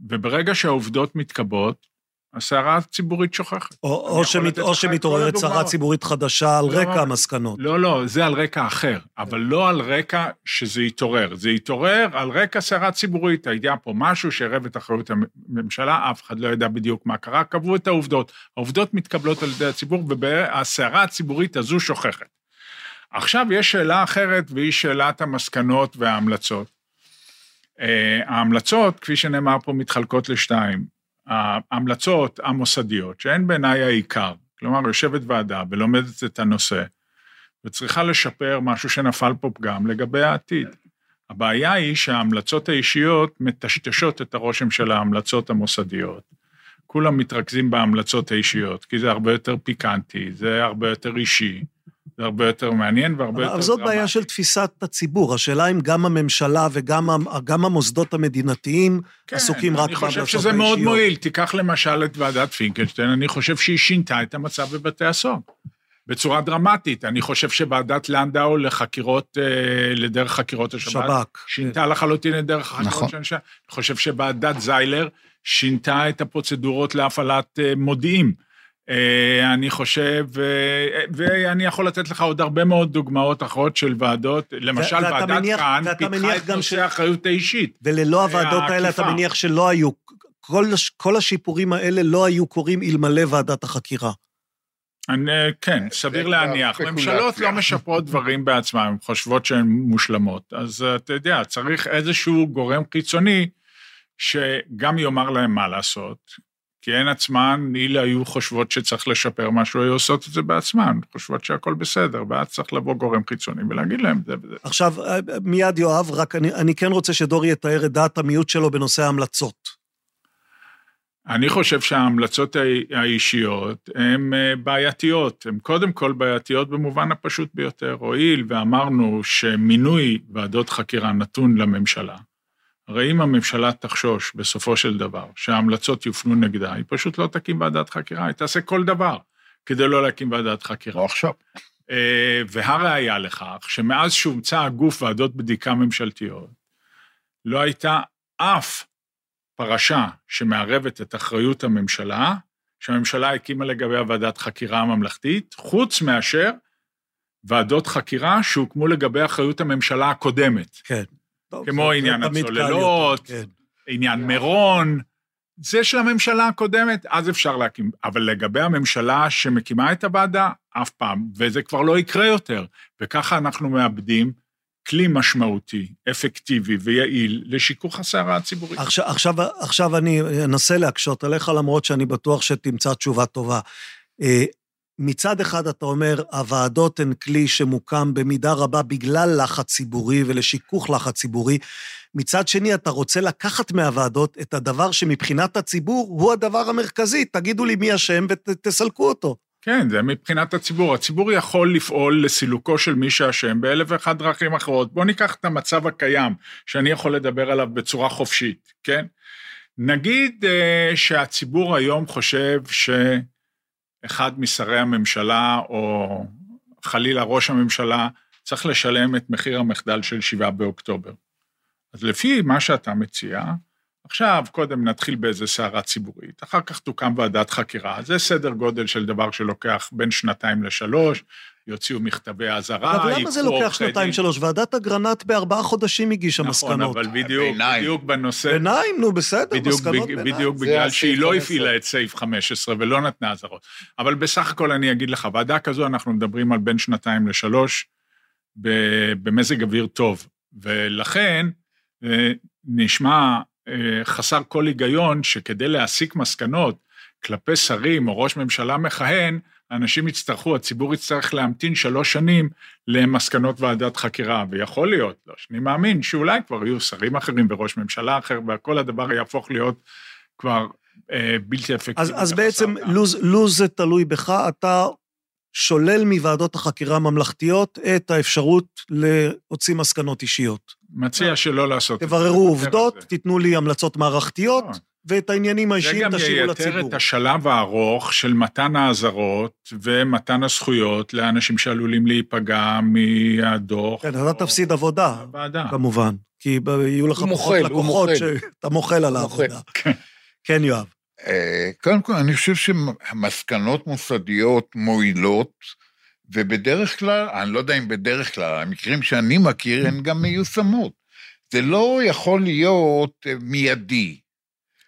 וברגע שהעובדות מתקבלות, הסערה הציבורית שוכחת. או- או שמת- או שמתעוררת סערה. ציבורית חדשה על לא, רקע המסקנות. לא, לא, זה על רקע אחר, אבל לא על רקע שזה יתעורר. זה יתעורר על רקע סערה ציבורית. היה פה משהו שערב את אחריות הממשלה, אף אחד לא ידע בדיוק מה קרה, קבעו את העובדות. העובדות מתקבלות על ידי הציבור, והסערה הציבורית הזו שוכחת. עכשיו יש שאלה אחרת, והיא שאלת המסקנות וההמלצות. אה, ההמלצות, כפי שנאמר פה, מתחלקות לשתיים. ההמלצות המוסדיות, שהן בעיניי העיקר, כלומר, יושבת ועדה ולומדת את הנושא, וצריכה לשפר משהו שנפל פה פגם לגבי העתיד. הבעיה היא שההמלצות האישיות מטשטשות את הרושם של ההמלצות המוסדיות. כולם מתרכזים בהמלצות האישיות, כי זה הרבה יותר פיקנטי, זה הרבה יותר אישי, זה הרבה יותר מעניין והרבה יותר אבל זאת. בעיה של תפיסת הציבור. השאלה אם גם הממשלה וגם גם המוסדות המדינתיים עסוקים רק כן, אני חושב בהמלצות שזה מאוד האישיות. מועיל. תיקח למשל את ועדת פינקלשטיין, אני חושב שהיא שינתה את המצב בבתי הסוהר. בצורה דרמטית. אני חושב שוועדת לנדאו לחקירות, אה, לדרך חקירות השב"כ, שב"כ. שינתה לחלוטין את דרך החקירות נכון. של אנשי... אני חושב שוועדת זיילר שינתה את הפרוצדורות להפעלת אה, מודיעין. אה, אני חושב, אה, ואני יכול לתת לך עוד הרבה מאוד דוגמאות אחרות של ועדות, למשל ועדת כהן ואתה פיתחה את גם נושא ש- האחריות האישית. וללא הוועדות האלה אתה. מניח שלא היו, כל, כל השיפורים האלה לא היו קורים אלמלא ועדת החקירה. אני, כן, סביר להניח. ממשלות. לא משפרות דברים בעצמן, הן חושבות שהן מושלמות. אז אה, אתה יודע, צריך איזשהו גורם חיצוני שגם יאמר להם מה לעשות, כי הן עצמן, אילו היו חושבות שצריך לשפר משהו, היו עושות את זה בעצמן, חושבות שהכל בסדר, ואז צריך לבוא גורם חיצוני ולהגיד להם זה וזה. עכשיו, מיד יואב, רק אני, אני כן רוצה שדורי יתאר את דעת המיעוט שלו בנושא ההמלצות. אני חושב שההמלצות האי- האישיות הן אה, בעייתיות. הן קודם כל בעייתיות במובן הפשוט ביותר. הואיל ואמרנו שמינוי ועדות חקירה נתון לממשלה, הרי אם הממשלה תחשוש בסופו של דבר שההמלצות יופנו נגדה, היא פשוט לא תקים ועדת חקירה, היא תעשה כל דבר כדי לא להקים ועדת חקירה. לא עכשיו. אה, והראיה לכך שמאז שהומצא הגוף ועדות בדיקה ממשלתיות, לא הייתה אף פרשה שמערבת את אחריות הממשלה, שהממשלה הקימה לגביה ועדת חקירה ממלכתית, חוץ מאשר ועדות חקירה שהוקמו לגבי אחריות הממשלה הקודמת. כן. טוב, כמו זה- עניין הצוללות, יותר, כן. עניין מירון, זה של הממשלה הקודמת, אז אפשר להקים. אבל לגבי הממשלה שמקימה את הוועדה, אף פעם, וזה כבר לא יקרה יותר. וככה אנחנו מאבדים כלי משמעותי, אפקטיבי ויעיל לשיכוך הסערה הציבורית. עכשיו, עכשיו, עכשיו אני אנסה להקשות עליך, למרות שאני בטוח שתמצא תשובה טובה. מצד אחד אתה אומר, הוועדות הן כלי שמוקם במידה רבה בגלל לחץ ציבורי ולשיכוך לחץ ציבורי. מצד שני, אתה רוצה לקחת מהוועדות את הדבר שמבחינת הציבור הוא הדבר המרכזי. תגידו לי מי אשם ותסלקו אותו. כן, זה מבחינת הציבור. הציבור יכול לפעול לסילוקו של מי שאשם באלף ואחת דרכים אחרות. בואו ניקח את המצב הקיים, שאני יכול לדבר עליו בצורה חופשית, כן? נגיד uh, שהציבור היום חושב שאחד משרי הממשלה, או חלילה ראש הממשלה, צריך לשלם את מחיר המחדל של 7 באוקטובר. אז לפי מה שאתה מציע, עכשיו, קודם נתחיל באיזה סערה ציבורית, אחר כך תוקם ועדת חקירה. זה סדר גודל של דבר שלוקח בין שנתיים לשלוש, יוציאו מכתבי אזהרה, אבל למה זה לוקח עורכי שנתיים, דין. שלוש? ועדת אגרנט בארבעה חודשים הגישה נכון, מסקנות. אבל בדיוק, ביניים. בדיוק בנושא, ביניים, נו, בסדר, בדיוק, מסקנות ביניים. בדיוק בגלל שהיא לא 15. הפעילה את סעיף 15 ולא נתנה אזהרות. אבל בסך הכל אני אגיד לך, ועדה כזו, אנחנו מדברים על בין שנתיים לשלוש, במזג אוויר טוב. ולכן, אה, נשמע אה, חסר כל היגיון שכדי להסיק מסקנות כלפי שרים או ראש ממשלה מכהן, אנשים יצטרכו, הציבור יצטרך להמתין שלוש שנים למסקנות ועדת חקירה, ויכול להיות, לא, שאני מאמין שאולי כבר יהיו שרים אחרים וראש ממשלה אחר, וכל הדבר יהפוך להיות כבר אה, בלתי אפקטיבי. אז, אז בעצם. לוז, לוז זה תלוי בך, אתה שולל מוועדות החקירה הממלכתיות את האפשרות להוציא מסקנות אישיות. מציע שלא לעשות את זה. תבררו עובדות, זה. תיתנו לי המלצות מערכתיות, אה. ואת העניינים זה האישיים גם תשאירו ייתר לציבור. את השלב הארוך של מתן האזהרות ומתן הזכויות לאנשים שעלולים להיפגע מהדוח. כן, או אתה תפסיד עבודה. כמובן, כי יהיו לך פחות לקוחות. שאתה מוחל על. העבודה. כן, יואב. אה, קודם כל, אני חושב שמסקנות מוסדיות מועילות, ובדרך כלל, אני לא יודע אם בדרך כלל, המקרים שאני מכיר הן גם מיושמות. זה לא יכול להיות אה, מיידי.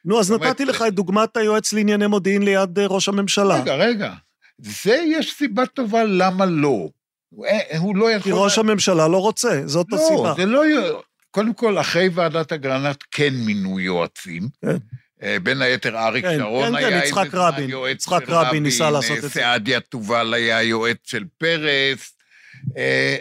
נו, אז אומרת, נתתי לך את דוגמת היועץ לענייני מודיעין ליד אה, ראש הממשלה. רגע, רגע. זה, יש סיבה טובה למה לא. הוא, אה, לא יכול... כי ראש הממשלה לא רוצה, זאת לא, הסיבה. זה לא... קודם כל, אחרי ועדת אגרנט כן מינו יועצים. כן. אה, בין היתר אריק כן, שרון כן, כן, היה יצחק איזה זמן רבין. יועץ יצחק של רבין ניסה לעשות אה, את זה. סעדיה תובל היה יועץ של פרס. אה,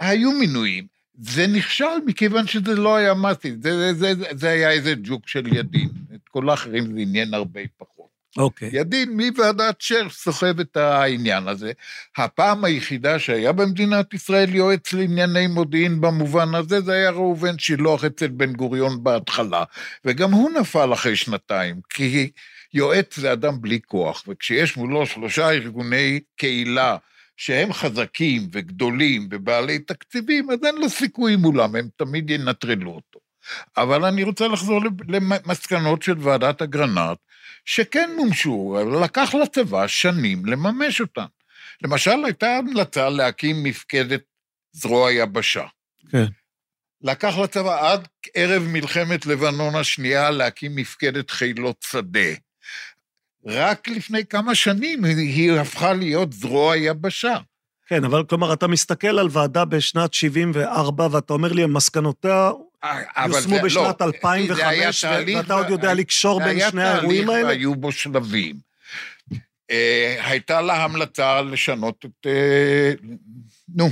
היו מינויים. זה נכשל מכיוון שזה לא היה מעשי, זה, זה, זה, זה היה איזה ג'וק של ידין. את כל האחרים זה עניין הרבה פחות. אוקיי. ידין מוועדת שר סוחב את העניין הזה. הפעם היחידה שהיה במדינת ישראל יועץ לענייני מודיעין במובן הזה, זה היה ראובן שילוח אצל בן גוריון בהתחלה, וגם הוא נפל אחרי שנתיים, כי יועץ זה אדם בלי כוח, וכשיש מולו שלושה ארגוני קהילה שהם חזקים וגדולים ובעלי תקציבים, אז אין לו סיכוי מולם, הם תמיד ינטרלו אותו. אבל אני רוצה לחזור למסקנות של ועדת אגרנט, שכן מומשו, לקח לצבא שנים לממש אותן. למשל, הייתה המלצה להקים מפקדת זרוע יבשה. כן. לקח לצבא עד ערב מלחמת לבנון השנייה להקים מפקדת חילות שדה. רק לפני כמה שנים היא הפכה להיות זרוע יבשה. כן, אבל כלומר, אתה מסתכל על ועדה בשנת 74, ואתה אומר לי, מסקנותיה יושמו זה- בשנת לא, 2005, זה היה ו- תהליך ואתה עוד יודע לקשור זה בין היה שני האירועים תהליך האלה? והיו בו שלבים. אה, הייתה לה המלצה לשנות את, אה, נו,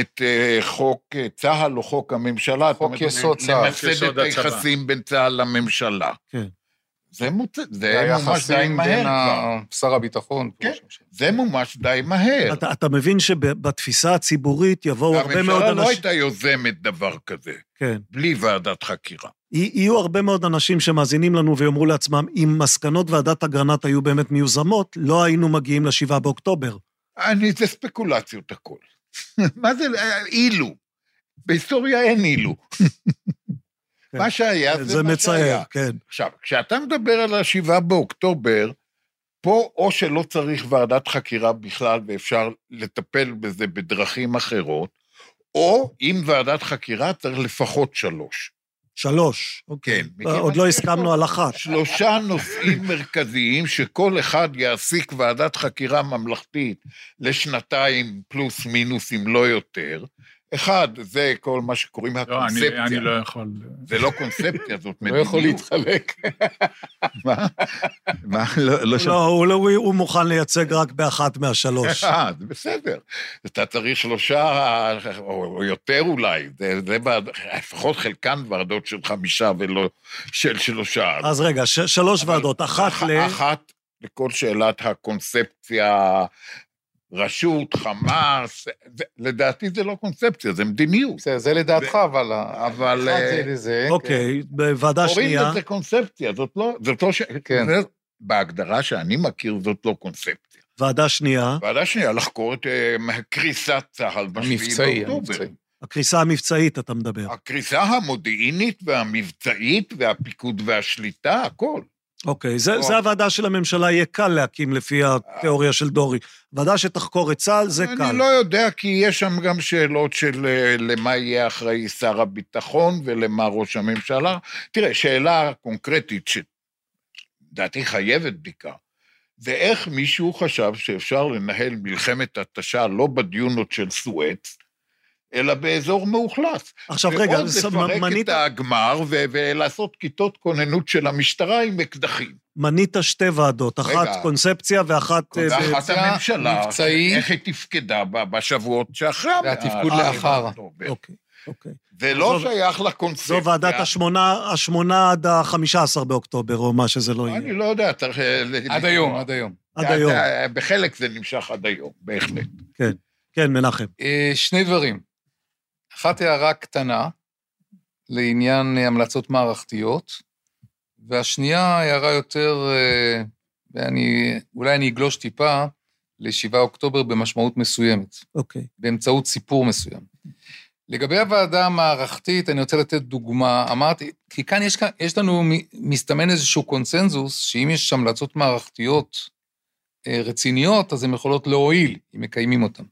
את אה, חוק אה, צה"ל או חוק הממשלה. חוק יסוד צה"ל. למסד את. היחסים בין צה"ל לממשלה. כן. זה מוצ... זה מומש די מהר כבר. שר הביטחון. כן. זה מומש די מהר. אתה, אתה מבין שבתפיסה הציבורית יבואו הרבה מאוד הממשלה לא אנשים... הייתה יוזמת דבר כזה, כן. בלי ועדת חקירה. יהיו הרבה מאוד אנשים שמאזינים לנו ויאמרו לעצמם, אם מסקנות ועדת אגרנט היו באמת מיוזמות, לא היינו מגיעים לשבעה באוקטובר. אני, זה ספקולציות הכל. מה זה, אילו? בהיסטוריה אין אילו. מה שהיה זה, זה מה מצער, שהיה. כן. עכשיו, כשאתה מדבר על השבעה באוקטובר, פה או שלא צריך ועדת חקירה בכלל ואפשר לטפל בזה בדרכים אחרות, או אם ועדת חקירה צריך לפחות שלוש. שלוש. אוקיי. כן. עוד לא הסכמנו על אחת. שלושה נושאים מרכזיים שכל אחד יעסיק ועדת חקירה ממלכתית לשנתיים פלוס מינוס, אם לא יותר. אחד, זה כל מה שקוראים לא, אני, הקונספציה. אני לא יכול... זה לא קונספציה, זאת לא מדיניות. יכול להתחלק. מה? מה? לא, לא לא, הוא, לא, הוא, הוא מוכן לייצג רק באחת מהשלוש. אה, זה בסדר. אתה צריך שלושה, או או יותר אולי, זה, זה ועד, לפחות חלקן ועדות של חמישה ולא של שלושה. אז רגע, ש, שלוש ועדות, אחת אח- ל... אחת לכל שאלת הקונספציה, רשות, חמאס, זה, לדעתי זה לא קונספציה, זה מדיניות. בסדר, זה לדעתך, אבל... אבל, אה, זה לזה. אוקיי, בוועדה קוראים שנייה, לזה קונספציה, זאת לא, זאת לא ש... כן. בהגדרה שאני מכיר, זאת לא קונספציה. ועדה שנייה, ועדה שנייה, לחקור את אה, קריסת צה"ל בשביעי באוקטובר. המבצעי. הקריסה המבצעית, אתה מדבר. הקריסה המודיעינית והמבצעית והפיקוד והשליטה, הכל. אוקיי, זה. זה הוועדה של הממשלה, יהיה קל להקים לפי התיאוריה של דורי. ועדה שתחקור את צה"ל, זה קל. אני לא יודע, כי יש שם גם שאלות של אה, למה יהיה אחראי שר הביטחון ולמה ראש הממשלה. תראה, שאלה קונקרטית שלדעתי חייבת בדיקה, זה איך מישהו חשב שאפשר לנהל מלחמת התשה לא בדיונות של סואץ, אלא באזור מאוכלס. עכשיו רגע, ועוד ס- לפרק מנית, את הגמר ו- ולעשות כיתות כוננות של המשטרה עם אקדחים. מנית שתי ועדות, אחת רגע. קונספציה ואחת... אה, ב- ואחת הממשלה, מבצעי. איך היא תפקדה בשבועות שאחרי... והתפקוד לאחר. אוקיי, אוקיי. זה לא זו- שייך לקונספציה. זו ועדת השמונה, השמונה עד החמישה עשר באוקטובר, או מה שזה לא אני יהיה. לא יודע, צריך... אה, עד היום, עד היום. עד היום. בחלק זה נמשך עד היום, בהחלט. כן, מנחם. אה, שני דברים. אחת הערה קטנה לעניין אה, המלצות מערכתיות, והשנייה הערה יותר, אה, ואני, אולי אני אגלוש טיפה, ל-7 אוקטובר במשמעות מסוימת, אוקיי. באמצעות סיפור מסוים. לגבי הוועדה המערכתית, אני רוצה לתת דוגמה. אמרתי, כי כאן יש, יש לנו, מסתמן איזשהו קונסנזוס, שאם יש המלצות מערכתיות אה, רציניות, אז הן יכולות להועיל, אם מקיימים אותן.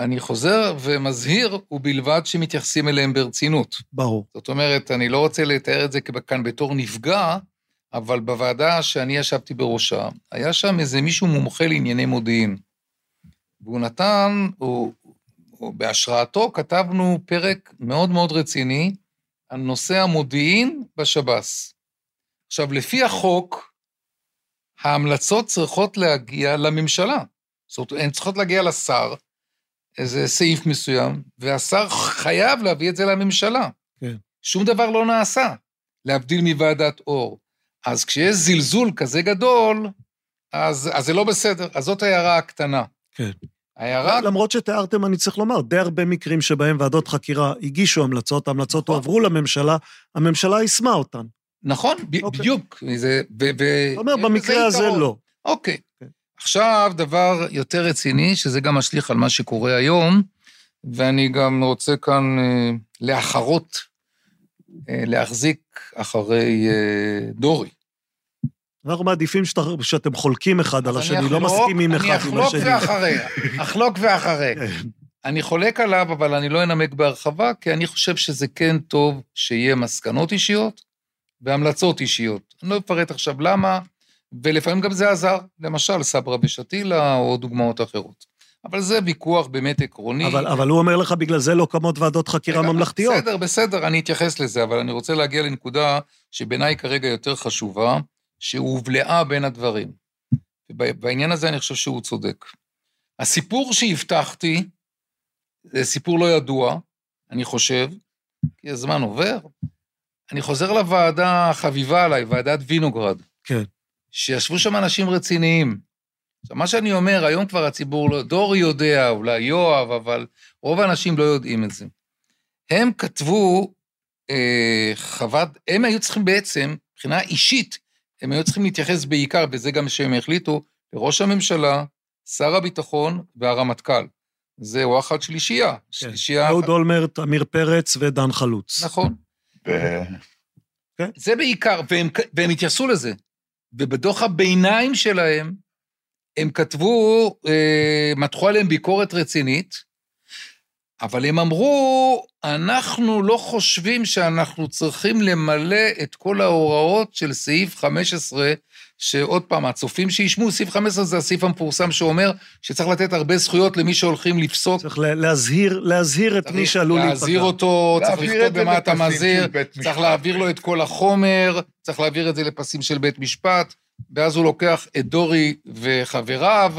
אני חוזר ומזהיר, ובלבד שמתייחסים אליהם ברצינות. ברור. זאת אומרת, אני לא רוצה לתאר את זה כאן בתור נפגע, אבל בוועדה שאני ישבתי בראשה, היה שם איזה מישהו מומחה לענייני מודיעין. והוא נתן, הוא, הוא, בהשראתו כתבנו פרק מאוד מאוד רציני על נושא המודיעין בשב"ס. עכשיו, לפי החוק, ההמלצות צריכות להגיע לממשלה. זאת אומרת, הן צריכות להגיע לשר, איזה סעיף מסוים, והשר חייב להביא את זה לממשלה. כן. שום דבר לא נעשה, להבדיל מוועדת אור. אז כשיש זלזול כזה גדול, אז, אז זה לא בסדר. אז זאת ההערה הקטנה. כן. ההערה... למרות שתיארתם, אני צריך לומר, די הרבה מקרים שבהם ועדות חקירה הגישו המלצות, ההמלצות נכון. הועברו לממשלה, הממשלה יישמה אותן. נכון, ב- אוקיי. בדיוק. זה, ו, ו, זאת אומרת, יש בזה במקרה הזה. לא. אוקיי. כן. עכשיו, דבר יותר רציני, שזה גם משליך על מה שקורה היום, ואני גם רוצה כאן אה, לאחרות, אה, להחזיק אחרי אה, דורי. אנחנו מעדיפים שאתה, שאתם חולקים אחד על השני, אני לא אחלוק- מסכימים אחד אני עם אחלוק השני. ואחריה, אחלוק ואחריה. כן. אני חולק עליו, אבל אני לא אנמק בהרחבה, כי אני חושב שזה כן טוב שיהיה מסקנות אישיות והמלצות אישיות. אני לא אפרט עכשיו למה, ולפעמים גם זה עזר, למשל סברה ושתילה או דוגמאות אחרות. אבל זה ויכוח באמת עקרוני. אבל, אבל הוא אומר לך, בגלל זה לא קמות ועדות חקירה רגע, ממלכתיות. בסדר, בסדר, אני אתייחס לזה, אבל אני רוצה להגיע לנקודה שבעיניי כרגע יותר חשובה, שהובלעה בין הדברים. ובעניין הזה אני חושב שהוא צודק. הסיפור שהבטחתי, זה סיפור לא ידוע, אני חושב, כי הזמן עובר. אני חוזר לוועדה החביבה עליי, ועדת וינוגרד. כן. שישבו שם אנשים רציניים. עכשיו, מה שאני אומר, היום כבר הציבור לא... דורי יודע, אולי יואב, אבל רוב האנשים לא יודעים את זה. הם כתבו אה, חוות... הם היו צריכים בעצם, מבחינה אישית, הם היו צריכים להתייחס בעיקר, וזה גם שהם החליטו, לראש הממשלה, שר הביטחון והרמטכ"ל. זה וואחד שלישייה. כן. שלישייה... אהוד אולמרט, עמיר פרץ ודן חלוץ. נכון. ו- זה בעיקר, והם, והם התייחסו לזה. ובדוח הביניים שלהם, הם כתבו, אה, מתחו עליהם ביקורת רצינית, אבל הם אמרו, אנחנו לא חושבים שאנחנו צריכים למלא את כל ההוראות של סעיף 15, שעוד פעם, הצופים שישמעו, סעיף 15 זה הסעיף המפורסם שאומר שצריך לתת הרבה זכויות למי שהולכים לפסוק. צריך לה- להזהיר, להזהיר את מי שעלול להיפגע. להזהיר אותו, צריך לכתוב במה אתה מזהיר, צריך. להעביר לו את כל החומר, צריך להעביר את זה לפסים של בית משפט, ואז הוא לוקח את דורי וחבריו,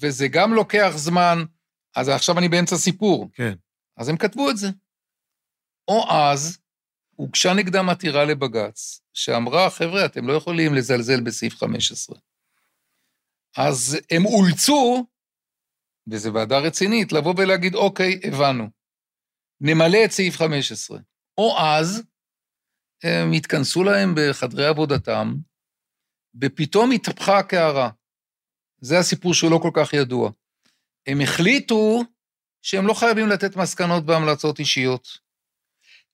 וזה גם לוקח זמן. אז עכשיו אני באמצע סיפור. כן. אז הם כתבו את זה. או אז הוגשה נגדם עתירה לבג"ץ, שאמרה, חבר'ה, אתם לא יכולים לזלזל בסעיף 15. אז הם אולצו, וזו ועדה רצינית, לבוא ולהגיד, אוקיי, הבנו. נמלא את סעיף 15. או אז הם התכנסו להם בחדרי עבודתם, ופתאום התהפכה הקערה. זה הסיפור שהוא לא כל כך ידוע. הם החליטו שהם לא חייבים לתת מסקנות והמלצות אישיות.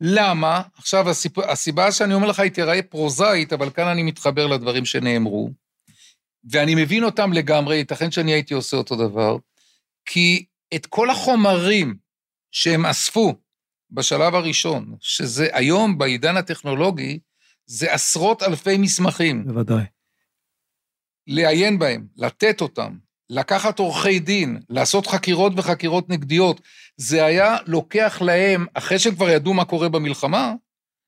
למה? עכשיו, הסיפ... הסיבה שאני אומר לך היא תיראה פרוזאית, אבל כאן אני מתחבר לדברים שנאמרו, ואני מבין אותם לגמרי, ייתכן שאני הייתי עושה אותו דבר, כי את כל החומרים שהם אספו בשלב הראשון, שזה היום, בעידן הטכנולוגי, זה עשרות אלפי מסמכים. בוודאי. לעיין בהם, לתת אותם, לקחת עורכי דין, לעשות חקירות וחקירות נגדיות, זה היה לוקח להם, אחרי שהם כבר ידעו מה קורה במלחמה,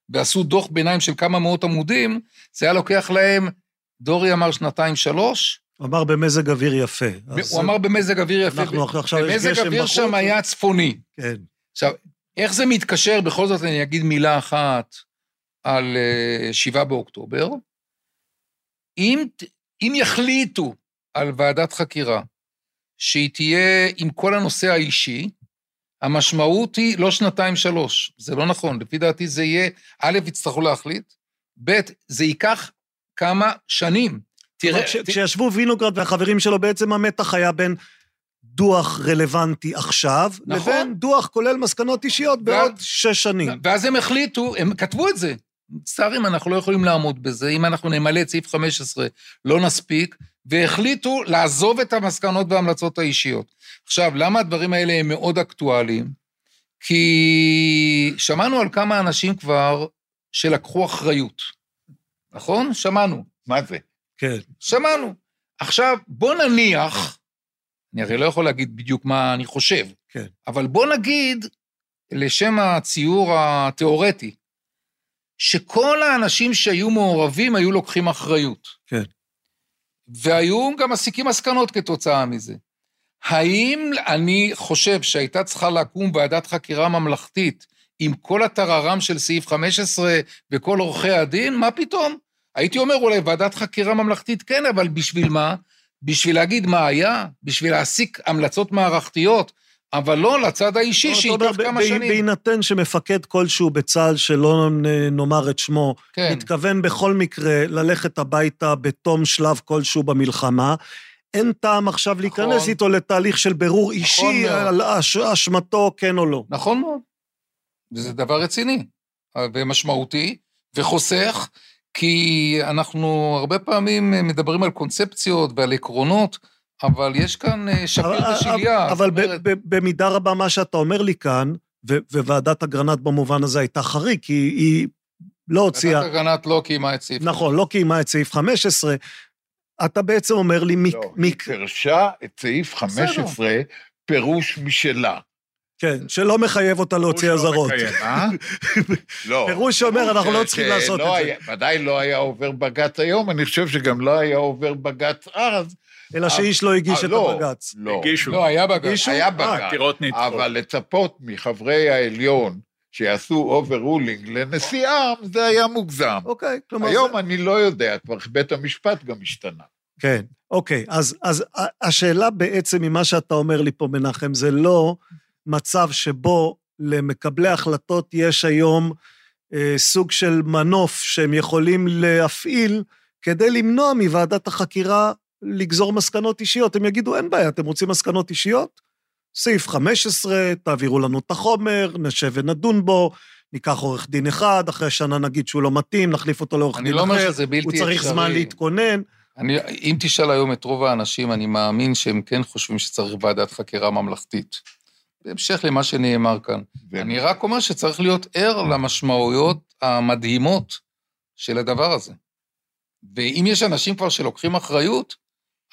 ועשו דוח ביניים של כמה מאות עמודים, זה היה לוקח להם, דורי אמר שנתיים-שלוש, הוא אמר במזג אוויר יפה. הוא אמר במזג אוויר יפה, אנחנו עכשיו יש גשם אוויר בחוץ. שם היה צפוני. כן. עכשיו, איך זה מתקשר, בכל זאת אני אגיד מילה אחת על אה, 7 באוקטובר. אם, אם יחליטו על ועדת חקירה שהיא תהיה עם כל הנושא האישי, המשמעות היא לא שנתיים-שלוש, זה לא נכון. לפי דעתי זה יהיה, א', יצטרכו להחליט, ב', זה ייקח כמה שנים. תראה. כשישבו וינוגרד והחברים שלו, בעצם המתח היה בין דוח רלוונטי עכשיו, נכון. לבין דוח כולל מסקנות אישיות ו... בעוד שש שנים. ואז הם החליטו, הם כתבו את זה. מצטערים, אנחנו לא יכולים לעמוד בזה. אם אנחנו נמלא את סעיף 15, לא נספיק, והחליטו לעזוב את המסקנות וההמלצות האישיות. עכשיו, למה הדברים האלה הם מאוד אקטואליים? כי שמענו על כמה אנשים כבר שלקחו אחריות, נכון? שמענו. מה זה? כן. שמענו. עכשיו, בוא נניח, אני הרי לא יכול להגיד בדיוק מה אני חושב, כן. אבל בוא נגיד, לשם הציור התיאורטי, שכל האנשים שהיו מעורבים היו לוקחים אחריות. כן. והיו גם מסיקים מסקנות כתוצאה מזה. האם אני חושב שהייתה צריכה לקום ועדת חקירה ממלכתית עם כל הטררם של סעיף 15 וכל עורכי הדין? מה פתאום? הייתי אומר אולי ועדת חקירה ממלכתית כן, אבל בשביל מה? בשביל להגיד מה היה? בשביל להסיק המלצות מערכתיות? אבל לא לצד האישי לא, שייקח כמה שנים. בהינתן שמפקד כלשהו בצה"ל, שלא נאמר את שמו, כן. מתכוון בכל מקרה ללכת הביתה בתום שלב כלשהו במלחמה, אין טעם עכשיו נכון. להיכנס איתו לתהליך של בירור נכון אישי מאוד. על אשמתו, כן או לא. נכון מאוד. וזה דבר רציני ומשמעותי, וחוסך, כי אנחנו הרבה פעמים מדברים על קונספציות ועל עקרונות, אבל יש כאן אה, שפיר ושליה. אבל במידה רבה מה שאתה אומר לי כאן, וועדת אגרנט במובן הזה הייתה חריג, כי היא לא הוציאה... ועדת אגרנט לא קיימה את סעיף... נכון, לא קיימה את סעיף 15. אתה בעצם אומר לי... לא, היא פירשה את סעיף 15 פירוש משלה. כן, שלא מחייב אותה להוציא אזהרות. אה? לא. פירוש שאומר, אנחנו לא צריכים לעשות את זה. ודאי לא היה עובר בג"ץ היום, אני חושב שגם לא היה עובר בג"ץ אז. אלא שאיש לא הגיש את לא, הבג"ץ. לא, הגישו. לא, היה בג"ץ. היה בג"ץ. אבל לצפות מחברי העליון שיעשו overruling לנשיאם, זה היה מוגזם. אוקיי, כלומר... היום אני לא יודע, כבר בית המשפט גם השתנה. כן, אוקיי, אז, אז השאלה בעצם ממה שאתה אומר לי פה, מנחם, זה לא מצב שבו למקבלי החלטות יש היום אה, סוג של מנוף שהם יכולים להפעיל כדי למנוע מוועדת החקירה לגזור מסקנות אישיות. הם יגידו, אין בעיה, אתם רוצים מסקנות אישיות? סעיף 15, תעבירו לנו את החומר, נשב ונדון בו, ניקח עורך דין אחד, אחרי שנה נגיד שהוא לא מתאים, נחליף אותו לעורך דין לא אחר. אני לא אומר שזה בלתי אפשרי. הוא צריך אפשרי. זמן להתכונן. אני, אם תשאל היום את רוב האנשים, אני מאמין שהם כן חושבים שצריך ועדת חקירה ממלכתית. בהמשך למה שנאמר כאן. ו... אני רק אומר שצריך להיות ער למשמעויות המדהימות של הדבר הזה. ואם יש אנשים כבר שלוקחים אחריות,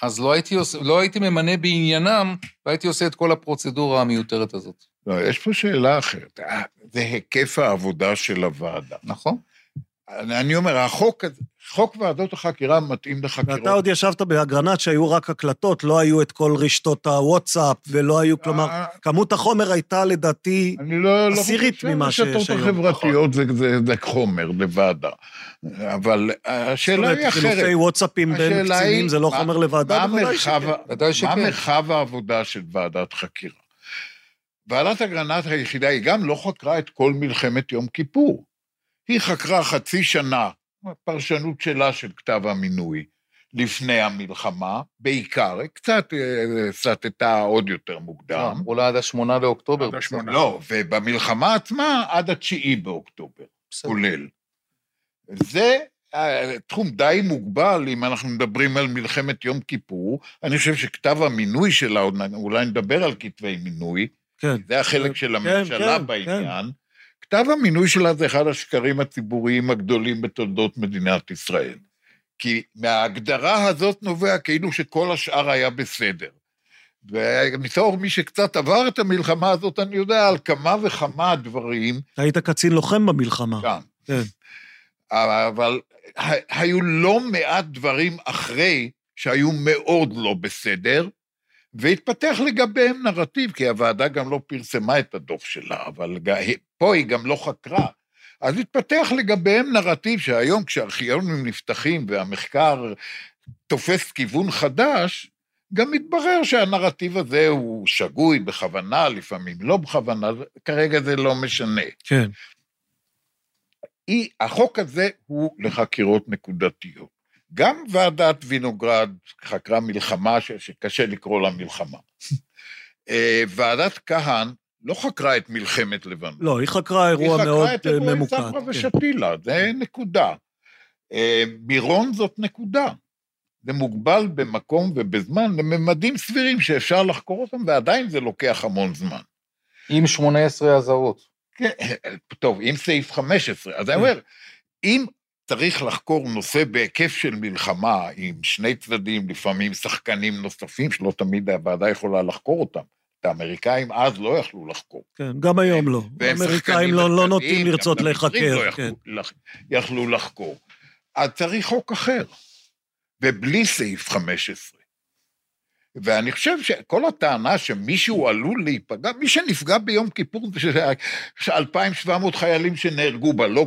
אז לא הייתי, עושה, לא הייתי ממנה בעניינם, והייתי עושה את כל הפרוצדורה המיותרת הזאת. לא, יש פה שאלה אחרת. אה, זה היקף העבודה של הוועדה. נכון. אני אומר, החוק, חוק ועדות החקירה מתאים לחקירות. ואתה עוד ישבת באגרנט שהיו רק הקלטות, לא היו את כל רשתות הוואטסאפ, ולא היו, כלומר, אה, כמות החומר הייתה לדעתי לא, לא עשירית ממה שהיום. אני לא חושב שרשתות החברתיות זה, זה, זה חומר לוועדה. אבל השאלה היא אחרת. חילופי וואטסאפים בין קצינים זה לא חומר לוועדה? מה מרחב העבודה של ועדת חקירה? ועדת אגרנט היחידה, היא גם לא חקרה את כל מלחמת יום כיפור. היא חקרה חצי שנה, פרשנות שלה של כתב המינוי, לפני המלחמה, בעיקר, קצת אה, סטתה עוד יותר מוקדם. אמרו לה עד השמונה לאוקטובר. עד השמונה. לא, ובמלחמה עצמה עד התשיעי באוקטובר, כולל. זה אה, תחום די מוגבל, אם אנחנו מדברים על מלחמת יום כיפור. אני חושב שכתב המינוי שלה, אולי נדבר על כתבי מינוי, כן. זה החלק של כן, הממשלה כן, בעניין. כן. כתב המינוי שלה זה אחד השקרים הציבוריים הגדולים בתולדות מדינת ישראל. כי מההגדרה הזאת נובע כאילו שכל השאר היה בסדר. ומתור מי שקצת עבר את המלחמה הזאת, אני יודע על כמה וכמה דברים. היית קצין לוחם במלחמה. גם. כן. אבל היו לא מעט דברים אחרי שהיו מאוד לא בסדר, והתפתח לגביהם נרטיב, כי הוועדה גם לא פרסמה את הדוח שלה, אבל פה היא גם לא חקרה. אז התפתח לגביהם נרטיב שהיום כשארכיונים נפתחים והמחקר תופס כיוון חדש, גם מתברר שהנרטיב הזה הוא שגוי בכוונה, לפעמים לא בכוונה, כרגע זה לא משנה. כן. היא, החוק הזה הוא לחקירות נקודתיות. גם ועדת וינוגרד חקרה מלחמה ש, שקשה לקרוא לה מלחמה. אה, ועדת כהן לא חקרה את מלחמת לבנון. לא, היא חקרה אירוע מאוד היא אה, חקרה את אירועי ממוקד. ספרא כן. ושתילה, זה נקודה. אה, מירון זאת נקודה. זה מוגבל במקום ובזמן לממדים סבירים שאפשר לחקור אותם, ועדיין זה לוקח המון זמן. עם 18 אזהרות. כן, טוב, עם סעיף 15, אז אני אומר, אם צריך לחקור נושא בהיקף של מלחמה עם שני צדדים, לפעמים שחקנים נוספים, שלא תמיד הוועדה יכולה לחקור אותם. את האמריקאים אז לא יכלו לחקור. כן, גם היום לא. האמריקאים לא, לא נוטים לרצות המצרים להיחקר. לא כן. יכלו, לח- יכלו לחקור. אז צריך חוק אחר, ובלי סעיף 15. ואני חושב שכל הטענה שמישהו עלול להיפגע, מי שנפגע ביום כיפור זה 2,700 חיילים שנהרגו בה, לא.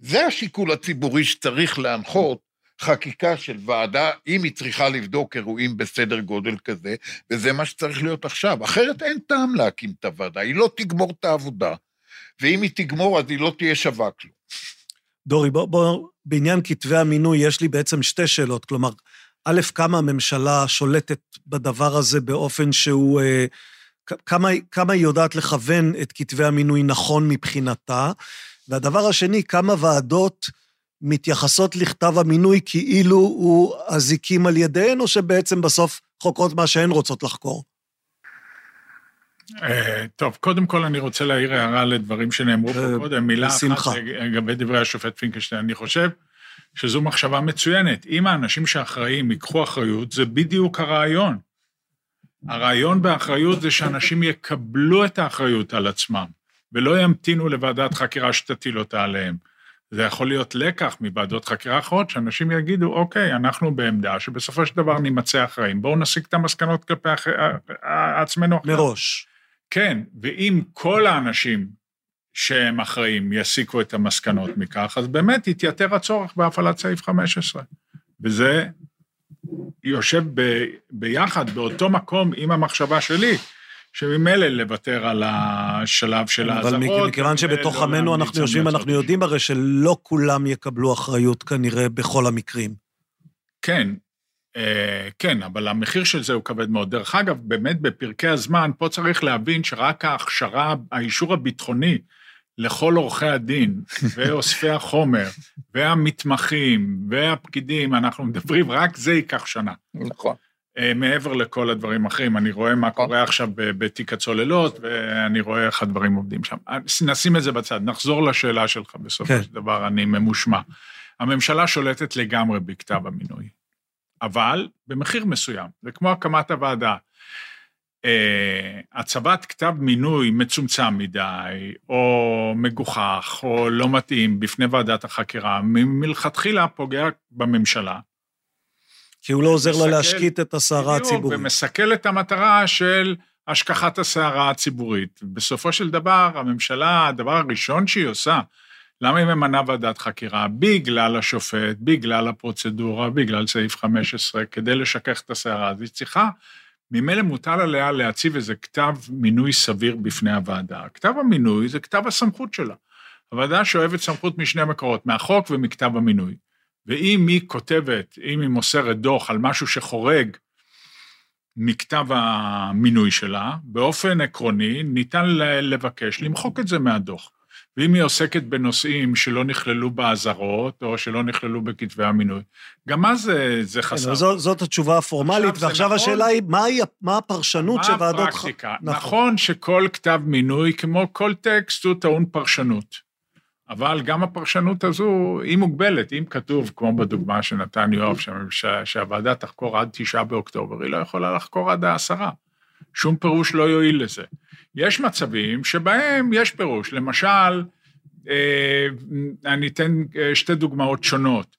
זה השיקול הציבורי שצריך להנחות חקיקה של ועדה, אם היא צריכה לבדוק אירועים בסדר גודל כזה, וזה מה שצריך להיות עכשיו. אחרת אין טעם להקים את הוועדה, היא לא תגמור את העבודה, ואם היא תגמור אז היא לא תהיה שווה כלום. דורי, בוא, בוא, בעניין כתבי המינוי יש לי בעצם שתי שאלות. כלומר, א', כמה הממשלה שולטת בדבר הזה באופן שהוא... אה, כמה, כמה היא יודעת לכוון את כתבי המינוי נכון מבחינתה? והדבר השני, כמה ועדות מתייחסות לכתב המינוי כאילו הוא אזיקים על ידיהן, או שבעצם בסוף חוקרות מה שהן רוצות לחקור? אה, טוב, קודם כל אני רוצה להעיר הערה לדברים שנאמרו פה אה, קודם, מילה בשמחה. אחת לגבי דברי השופט פינקלשטיין. אני חושב שזו מחשבה מצוינת. אם האנשים שאחראים ייקחו אחריות, זה בדיוק הרעיון. הרעיון באחריות זה שאנשים יקבלו את האחריות על עצמם, ולא ימתינו לוועדת חקירה שתטיל אותה עליהם. זה יכול להיות לקח מוועדות חקירה אחרות, שאנשים יגידו, אוקיי, אנחנו בעמדה שבסופו של דבר נימצא אחראים, בואו נסיק את המסקנות כלפי אח... עצמנו. מראש. כן, ואם כל האנשים שהם אחראים יסיקו את המסקנות מכך, אז באמת יתייתר הצורך בהפעלת סעיף 15. וזה יושב ב, ביחד, באותו מקום עם המחשבה שלי, שממילא לוותר על השלב של אבל האזהרות. מכיוון שבתוך לא עמנו להמליץ אנחנו יושבים, אנחנו יודעים הרי שלא כולם יקבלו אחריות כנראה בכל המקרים. כן, אה, כן, אבל המחיר של זה הוא כבד מאוד. דרך אגב, באמת בפרקי הזמן, פה צריך להבין שרק ההכשרה, האישור הביטחוני לכל עורכי הדין ואוספי החומר והמתמחים והפקידים, אנחנו מדברים, רק זה ייקח שנה. נכון. אה, מעבר לכל הדברים האחרים, אני רואה מה קורה עכשיו ב- בתיק הצוללות, ואני רואה איך הדברים עובדים שם. אז נשים את זה בצד, נחזור לשאלה שלך בסופו כן. של דבר, אני ממושמע. הממשלה שולטת לגמרי בכתב המינוי, אבל במחיר מסוים, זה כמו הקמת הוועדה. אה, הצבת כתב מינוי מצומצם מדי, או מגוחך, או לא מתאים בפני ועדת החקירה, מלכתחילה פוגע בממשלה. כי הוא לא עוזר לה להשקיט את הסערה בדיוק, הציבורית. ומסכל את המטרה של השכחת הסערה הציבורית. בסופו של דבר, הממשלה, הדבר הראשון שהיא עושה, למה היא ממנה ועדת חקירה? בגלל השופט, בגלל הפרוצדורה, בגלל סעיף 15, כדי לשכך את הסערה. אז היא צריכה, ממילא מוטל עליה להציב איזה כתב מינוי סביר בפני הוועדה. כתב המינוי זה כתב הסמכות שלה. הוועדה שואבת סמכות משני מקורות, מהחוק ומכתב המינוי. ואם היא כותבת, אם היא מוסרת דוח על משהו שחורג מכתב המינוי שלה, באופן עקרוני ניתן לבקש למחוק את זה מהדוח. ואם היא עוסקת בנושאים שלא נכללו באזהרות, או שלא נכללו בכתבי המינוי, גם אז זה, זה כן, חסר. אבל זו- זאת התשובה הפורמלית, ועכשיו נכון. השאלה היא, מהי- מה הפרשנות של מה ועדות... ח- הפרקטיקה? נכון. נכון שכל כתב מינוי, כמו כל טקסט, הוא טעון פרשנות. אבל גם הפרשנות הזו היא מוגבלת. אם כתוב, כמו בדוגמה שנתן יואב, שה- שהוועדה תחקור עד תשעה באוקטובר, היא לא יכולה לחקור עד העשרה. שום פירוש לא יועיל לזה. יש מצבים שבהם יש פירוש. למשל, אה, אני אתן אה, שתי דוגמאות שונות.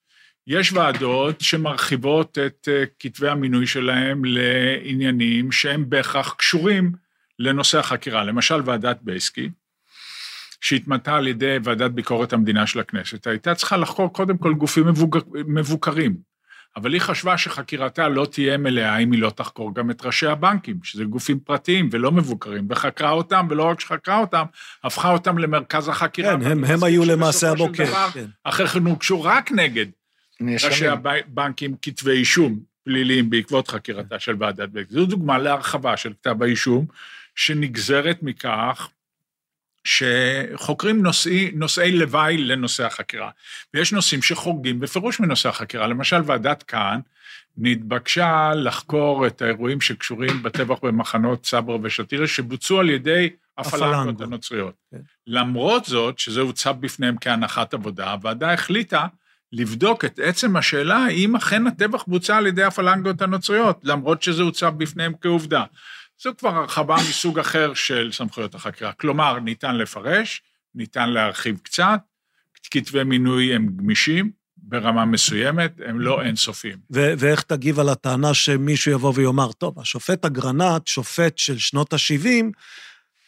יש ועדות שמרחיבות את אה, כתבי המינוי שלהם לעניינים שהם בהכרח קשורים לנושא החקירה. למשל, ועדת בייסקי, שהתמנתה על ידי ועדת ביקורת המדינה של הכנסת, הייתה צריכה לחקור קודם כל גופים מבוגר, מבוקרים. אבל היא חשבה שחקירתה לא תהיה מלאה אם היא לא תחקור גם את ראשי הבנקים, שזה גופים פרטיים ולא מבוקרים, וחקרה אותם, ולא רק שחקרה אותם, הפכה אותם למרכז החקירה. כן, הם, הם היו למעשה המוקד. כן. אחרי כן הוגשו רק נגד ראשי הבנקים כתבי אישום פליליים בעקבות חקירתה של ועדת בק. זו דוגמה להרחבה של כתב האישום, שנגזרת מכך שחוקרים נושאי, נושאי לוואי לנושא החקירה. ויש נושאים שחורגים בפירוש מנושא החקירה. למשל, ועדת כהן נתבקשה לחקור את האירועים שקשורים בטבח במחנות סברה ושתירה, שבוצעו על ידי הפלנגות הנוצריות. כן. למרות זאת, שזה הוצב בפניהם כהנחת עבודה, הוועדה החליטה לבדוק את עצם השאלה האם אכן הטבח בוצע על ידי הפלנגות הנוצריות, למרות שזה הוצב בפניהם כעובדה. זו כבר הרחבה מסוג אחר של סמכויות החקירה. כלומר, ניתן לפרש, ניתן להרחיב קצת, כתבי מינוי הם גמישים, ברמה מסוימת, הם לא אינסופיים. ו- ואיך תגיב על הטענה שמישהו יבוא ויאמר, טוב, השופט אגרנט, שופט של שנות ה-70,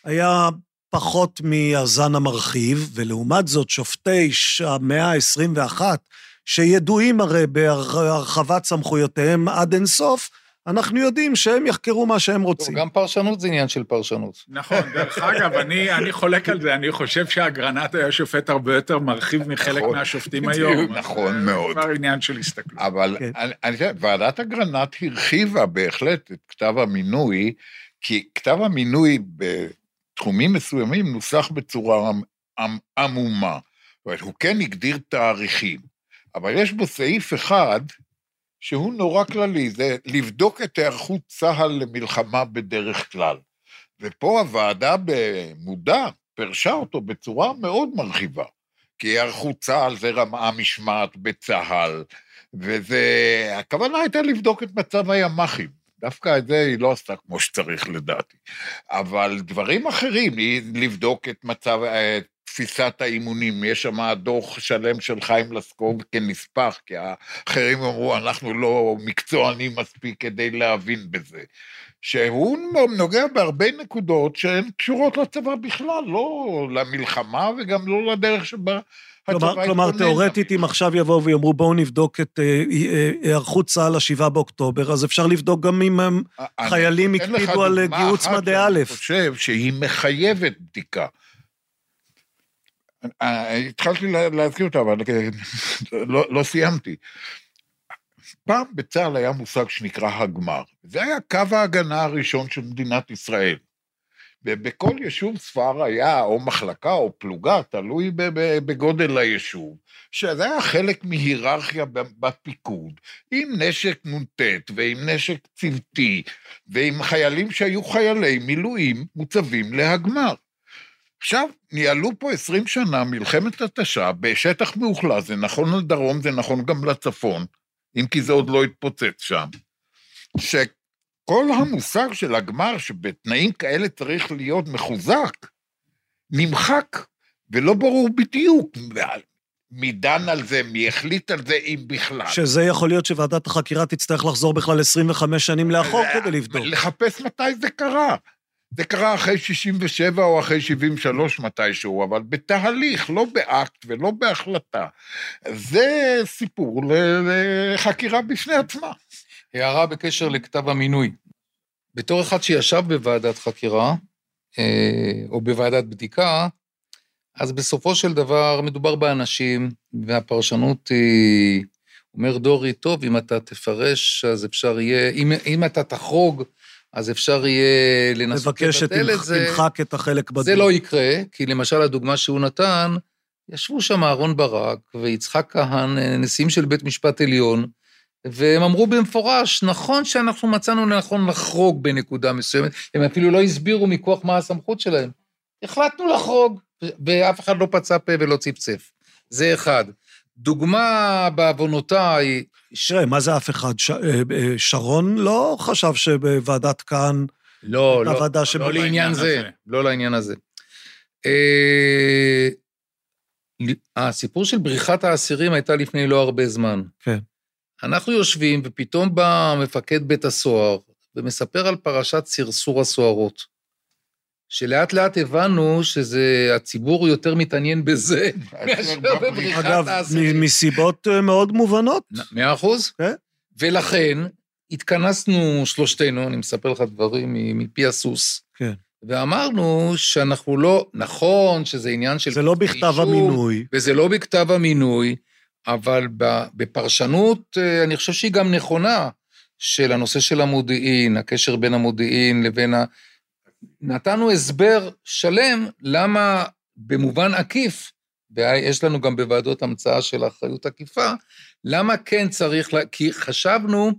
היה פחות מהזן המרחיב, ולעומת זאת, שופטי המאה ה-21, שידועים הרי בהרחבת סמכויותיהם עד אינסוף, אנחנו יודעים שהם יחקרו מה שהם רוצים. גם פרשנות זה עניין של פרשנות. נכון, דרך אגב, אני, אני חולק על זה, אני חושב שאגרנט היה שופט הרבה יותר מרחיב מחלק נכון, מהשופטים היום. נכון מאוד. זה כבר עניין של הסתכלות. אבל כן. אני, אני חושב, ועדת אגרנט הרחיבה בהחלט את כתב המינוי, כי כתב המינוי בתחומים מסוימים נוסח בצורה עמומה. זאת אומרת, הוא כן הגדיר תאריכים, אבל יש בו סעיף אחד, שהוא נורא כללי, זה לבדוק את היערכות צה"ל למלחמה בדרך כלל. ופה הוועדה במודע פירשה אותו בצורה מאוד מרחיבה. כי היערכות צה"ל זה רמה משמעת בצה"ל, וזה... הכוונה הייתה לבדוק את מצב הימ"חים. דווקא את זה היא לא עשתה כמו שצריך לדעתי. אבל דברים אחרים, היא לבדוק את מצב, את תפיסת האימונים, יש שם דוח שלם של חיים לסקוב כנספח, כי האחרים אמרו, אנחנו לא מקצוענים מספיק כדי להבין בזה. שהוא נוגע בהרבה נקודות שהן קשורות לצבא בכלל, לא למלחמה וגם לא לדרך שבה כלומר, כלומר תיאורטית, אם עכשיו יבואו ויאמרו, בואו נבדוק את אה, אה, היערכות צה"ל ל-7 באוקטובר, אז אפשר לבדוק גם אם חיילים הקפידו על גיהוץ מדעי א'. אני חושב שהיא מחייבת בדיקה. אה, התחלתי להזכיר אותה, אבל לא, לא סיימתי. פעם בצה"ל היה מושג שנקרא הגמר. זה היה קו ההגנה הראשון של מדינת ישראל. ובכל יישוב ספר היה או מחלקה או פלוגה, תלוי בגודל היישוב, שזה היה חלק מהיררכיה בפיקוד, עם נשק נ"ט ועם נשק צוותי, ועם חיילים שהיו חיילי מילואים מוצבים להגמר. עכשיו, ניהלו פה עשרים שנה מלחמת התשה בשטח מאוכלס, זה נכון לדרום, זה נכון גם לצפון, אם כי זה עוד לא התפוצץ שם, שכל המושג של הגמר, שבתנאים כאלה צריך להיות מחוזק, נמחק, ולא ברור בדיוק מי דן על זה, מי החליט על זה, אם בכלל. שזה יכול להיות שוועדת החקירה תצטרך לחזור בכלל 25 שנים לאחור כדי לבדוק. לחפש מתי זה קרה. זה קרה אחרי 67' או אחרי 73' מתישהו, אבל בתהליך, לא באקט ולא בהחלטה. זה סיפור לחקירה בפני עצמה. הערה בקשר לכתב המינוי. בתור אחד שישב בוועדת חקירה, אה, או בוועדת בדיקה, אז בסופו של דבר מדובר באנשים, והפרשנות היא, אומר דורי, טוב, אם אתה תפרש, אז אפשר יהיה, אם, אם אתה תחרוג, אז אפשר יהיה לנסות לבטל את זה. מבקש שתמחק את החלק בדוח. זה לא יקרה, כי למשל הדוגמה שהוא נתן, ישבו שם אהרן ברק ויצחק כהן, נשיאים של בית משפט עליון, והם אמרו במפורש, נכון שאנחנו מצאנו לנכון לחרוג בנקודה מסוימת, הם אפילו לא הסבירו מכוח מה הסמכות שלהם. החלטנו לחרוג, ואף אחד לא פצע פה ולא צפצף. זה אחד. דוגמה בעוונותיי... תראה, מה זה אף אחד? ש... אה, אה, שרון לא חשב שבוועדת כהן... לא, לא, לא, שבא... לא לעניין זה, הזה. לא לעניין הזה. אה, הסיפור של בריחת האסירים הייתה לפני לא הרבה זמן. כן. אנחנו יושבים, ופתאום בא מפקד בית הסוהר ומספר על פרשת סרסור הסוהרות. שלאט לאט הבנו שזה, הציבור יותר מתעניין בזה מאשר בבריחת אגב, האסירים. מ- מסיבות אה, מאוד מובנות. מאה אחוז. כן. ולכן התכנסנו שלושתנו, אני מספר לך דברים מפי הסוס. כן. ואמרנו שאנחנו לא, נכון שזה עניין של... זה לא בכתב אישום, המינוי. וזה לא בכתב המינוי, אבל בפרשנות, אה, אני חושב שהיא גם נכונה, של הנושא של המודיעין, הקשר בין המודיעין לבין ה... נתנו הסבר שלם למה במובן עקיף, ויש לנו גם בוועדות המצאה של אחריות עקיפה, למה כן צריך, לה... כי חשבנו,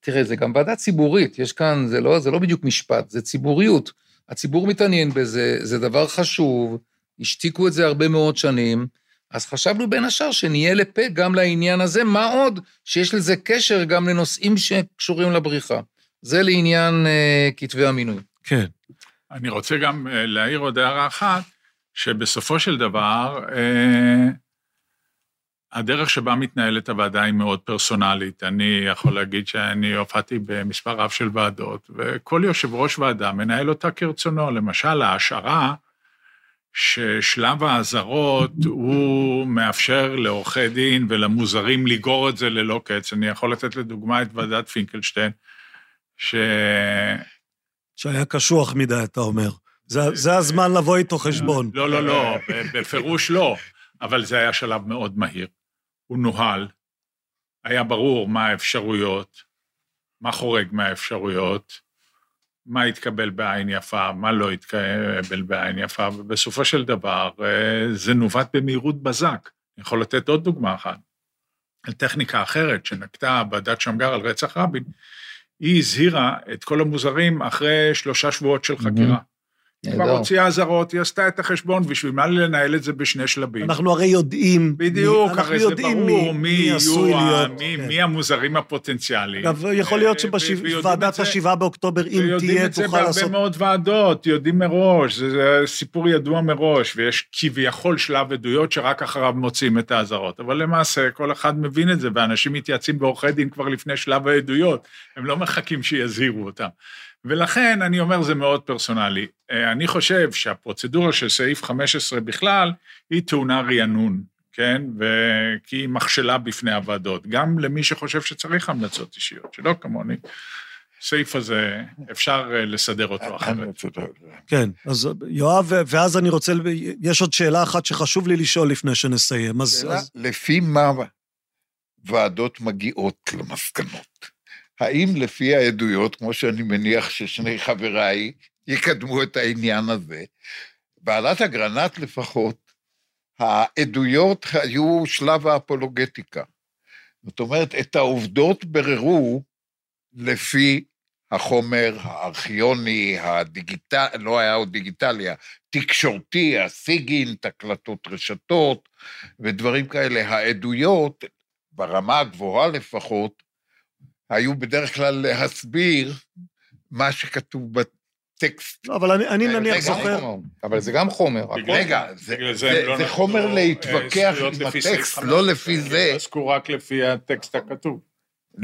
תראה, זה גם ועדה ציבורית, יש כאן, זה לא, זה לא בדיוק משפט, זה ציבוריות. הציבור מתעניין בזה, זה דבר חשוב, השתיקו את זה הרבה מאוד שנים, אז חשבנו בין השאר שנהיה לפה גם לעניין הזה, מה עוד שיש לזה קשר גם לנושאים שקשורים לבריחה. זה לעניין אה, כתבי המינוי. כן. אני רוצה גם אה, להעיר עוד הערה אחת, שבסופו של דבר, אה, הדרך שבה מתנהלת הוועדה היא מאוד פרסונלית. אני יכול להגיד שאני הופעתי במספר רב של ועדות, וכל יושב ראש ועדה מנהל אותה כרצונו. למשל, ההשערה ששלב האזהרות הוא מאפשר לעורכי דין ולמוזרים לגרור את זה ללא קץ. אני יכול לתת לדוגמה את ועדת פינקלשטיין, ש... שהיה קשוח מדי, אתה אומר. זה, זה הזמן לבוא איתו חשבון. לא, לא, לא, בפירוש לא, אבל זה היה שלב מאוד מהיר. הוא נוהל, היה ברור מה האפשרויות, מה חורג מהאפשרויות, מה התקבל בעין יפה, מה לא התקבל בעין יפה, ובסופו של דבר אה, זה נווט במהירות בזק. אני יכול לתת עוד דוגמה אחת. על טכניקה אחרת שנקטה ועדת שמגר על רצח רבין, היא הזהירה את כל המוזרים אחרי שלושה שבועות של חקירה. היא כבר. הוציאה אזהרות, היא עשתה את החשבון, בשביל מה לנהל את זה בשני שלבים? אנחנו הרי יודעים... בדיוק, הרי זה יודעים ברור מי יהיו, מי- כן. מי המוזרים הפוטנציאליים. אגב, יכול להיות אה, זה- השבעה באוקטובר, אם תהיה, את זה תוכל בהרבה לעשות... מאוד ועדות, יודעים מראש, זה סיפור ידוע מראש, ויש כביכול שלב עדויות שרק אחריו מוצאים את האזהרות. אבל למעשה, כל אחד מבין את זה, ואנשים מתייעצים בעורכי דין כבר לפני שלב העדויות, הם לא מחכים שיזהירו אותם. ולכן, אני אומר, זה מאוד פרסונלי. אה, אני חושב שהפרוצדורה של סעיף 15 בכלל, היא טעונה רענון, כן? ו- כי היא מכשלה בפני הוועדות, גם למי שחושב שצריך המלצות אישיות, שלא כמוני. הסעיף הזה, אפשר אה, לסדר אותו אני אחרת. כן, אז יואב, ואז אני רוצה... יש עוד שאלה אחת שחשוב לי לשאול לפני שנסיים. אז... שאלה, אז לפי מה ועדות מגיעות למסקנות? האם לפי העדויות, כמו שאני מניח ששני חבריי יקדמו את העניין הזה, ועדת אגרנט לפחות, העדויות היו שלב האפולוגטיקה. זאת אומרת, את העובדות בררו לפי החומר הארכיוני, הדיגיטל, לא היה עוד דיגיטלי, התקשורתי, הסיגינט, הקלטות רשתות ודברים כאלה. העדויות, ברמה הגבוהה לפחות, היו בדרך כלל להסביר מה שכתוב בטקסט. לא, אבל אני, אני נניח זוכר... חומר. אבל זה גם חומר. הכל. רגע, זה, בגלל זה, הם לא זה חומר אה, להתווכח זכויות עם הטקסט, 15, לא לפי זה. הם עסקו רק לפי הטקסט הכתוב.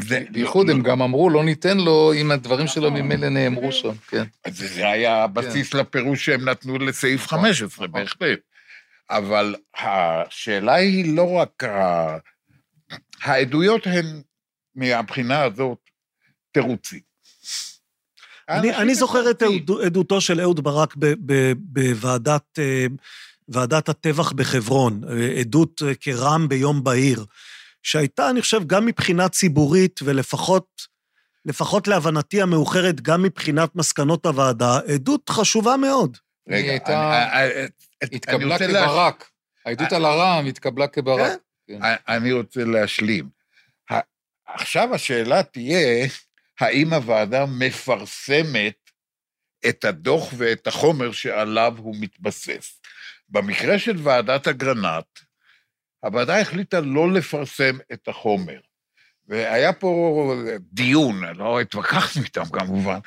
זה בייחוד הם גם אמרו, לא ניתן לו אם הדברים שלו ממילא נאמרו שם, כן. אז זה היה הבסיס לפירוש שהם נתנו לסעיף 15, בהחלט. אבל השאלה היא לא רק... העדויות הן, מהבחינה הזאת, תירוצים. אני, אני זוכר את עדותו של אהוד ברק בוועדת אה, ועדת הטבח בחברון, אה, עדות אה, כרם ביום בהיר, שהייתה, אני חושב, גם מבחינה ציבורית ולפחות, לפחות להבנתי המאוחרת, גם מבחינת מסקנות הוועדה, עדות חשובה מאוד. היא רגע, הייתה- אני- אני- אני התקבלה כברק. העדות על הרעם התקבלה כברק. כן. אני רוצה להשלים. עכשיו השאלה תהיה, האם הוועדה מפרסמת את הדוח ואת החומר שעליו הוא מתבסס. במקרה של ועדת אגרנט, הוועדה החליטה לא לפרסם את החומר. והיה פה דיון, לא התווכחנו איתם כמובן.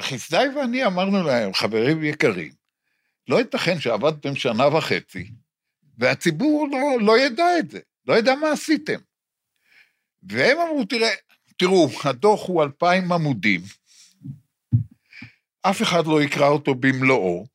חסדאי ואני אמרנו להם, חברים יקרים, לא ייתכן שעבדתם שנה וחצי, והציבור לא, לא ידע את זה, לא ידע מה עשיתם. והם אמרו, תראה, תראו, הדוח הוא אלפיים עמודים. אף אחד לא יקרא אותו במלואו.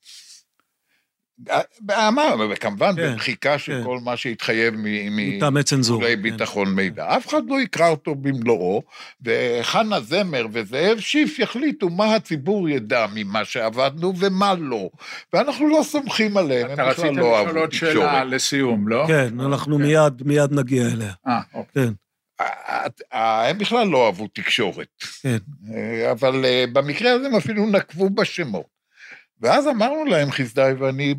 אמר, וכמובן כן, במחיקה של כן. כל מה שהתחייב מטעמי צנזור. כן. ביטחון מידע. אף אחד לא יקרא אותו במלואו, וחנה זמר וזאב שיף יחליטו מה הציבור ידע ממה שעבדנו ומה לא. ואנחנו לא סומכים עליהם, אתה הם רצית בכלל לא לשאול אהבו עוד שאלה תקשורת. לסיום, לא? כן, אנחנו מיד, מיד נגיע אליה. אה, אוקיי. כן, הם בכלל לא אהבו תקשורת. כן. אה, אבל אה, במקרה הזה הם אפילו נקבו בשמות. ואז אמרנו להם, חסדאי ואני,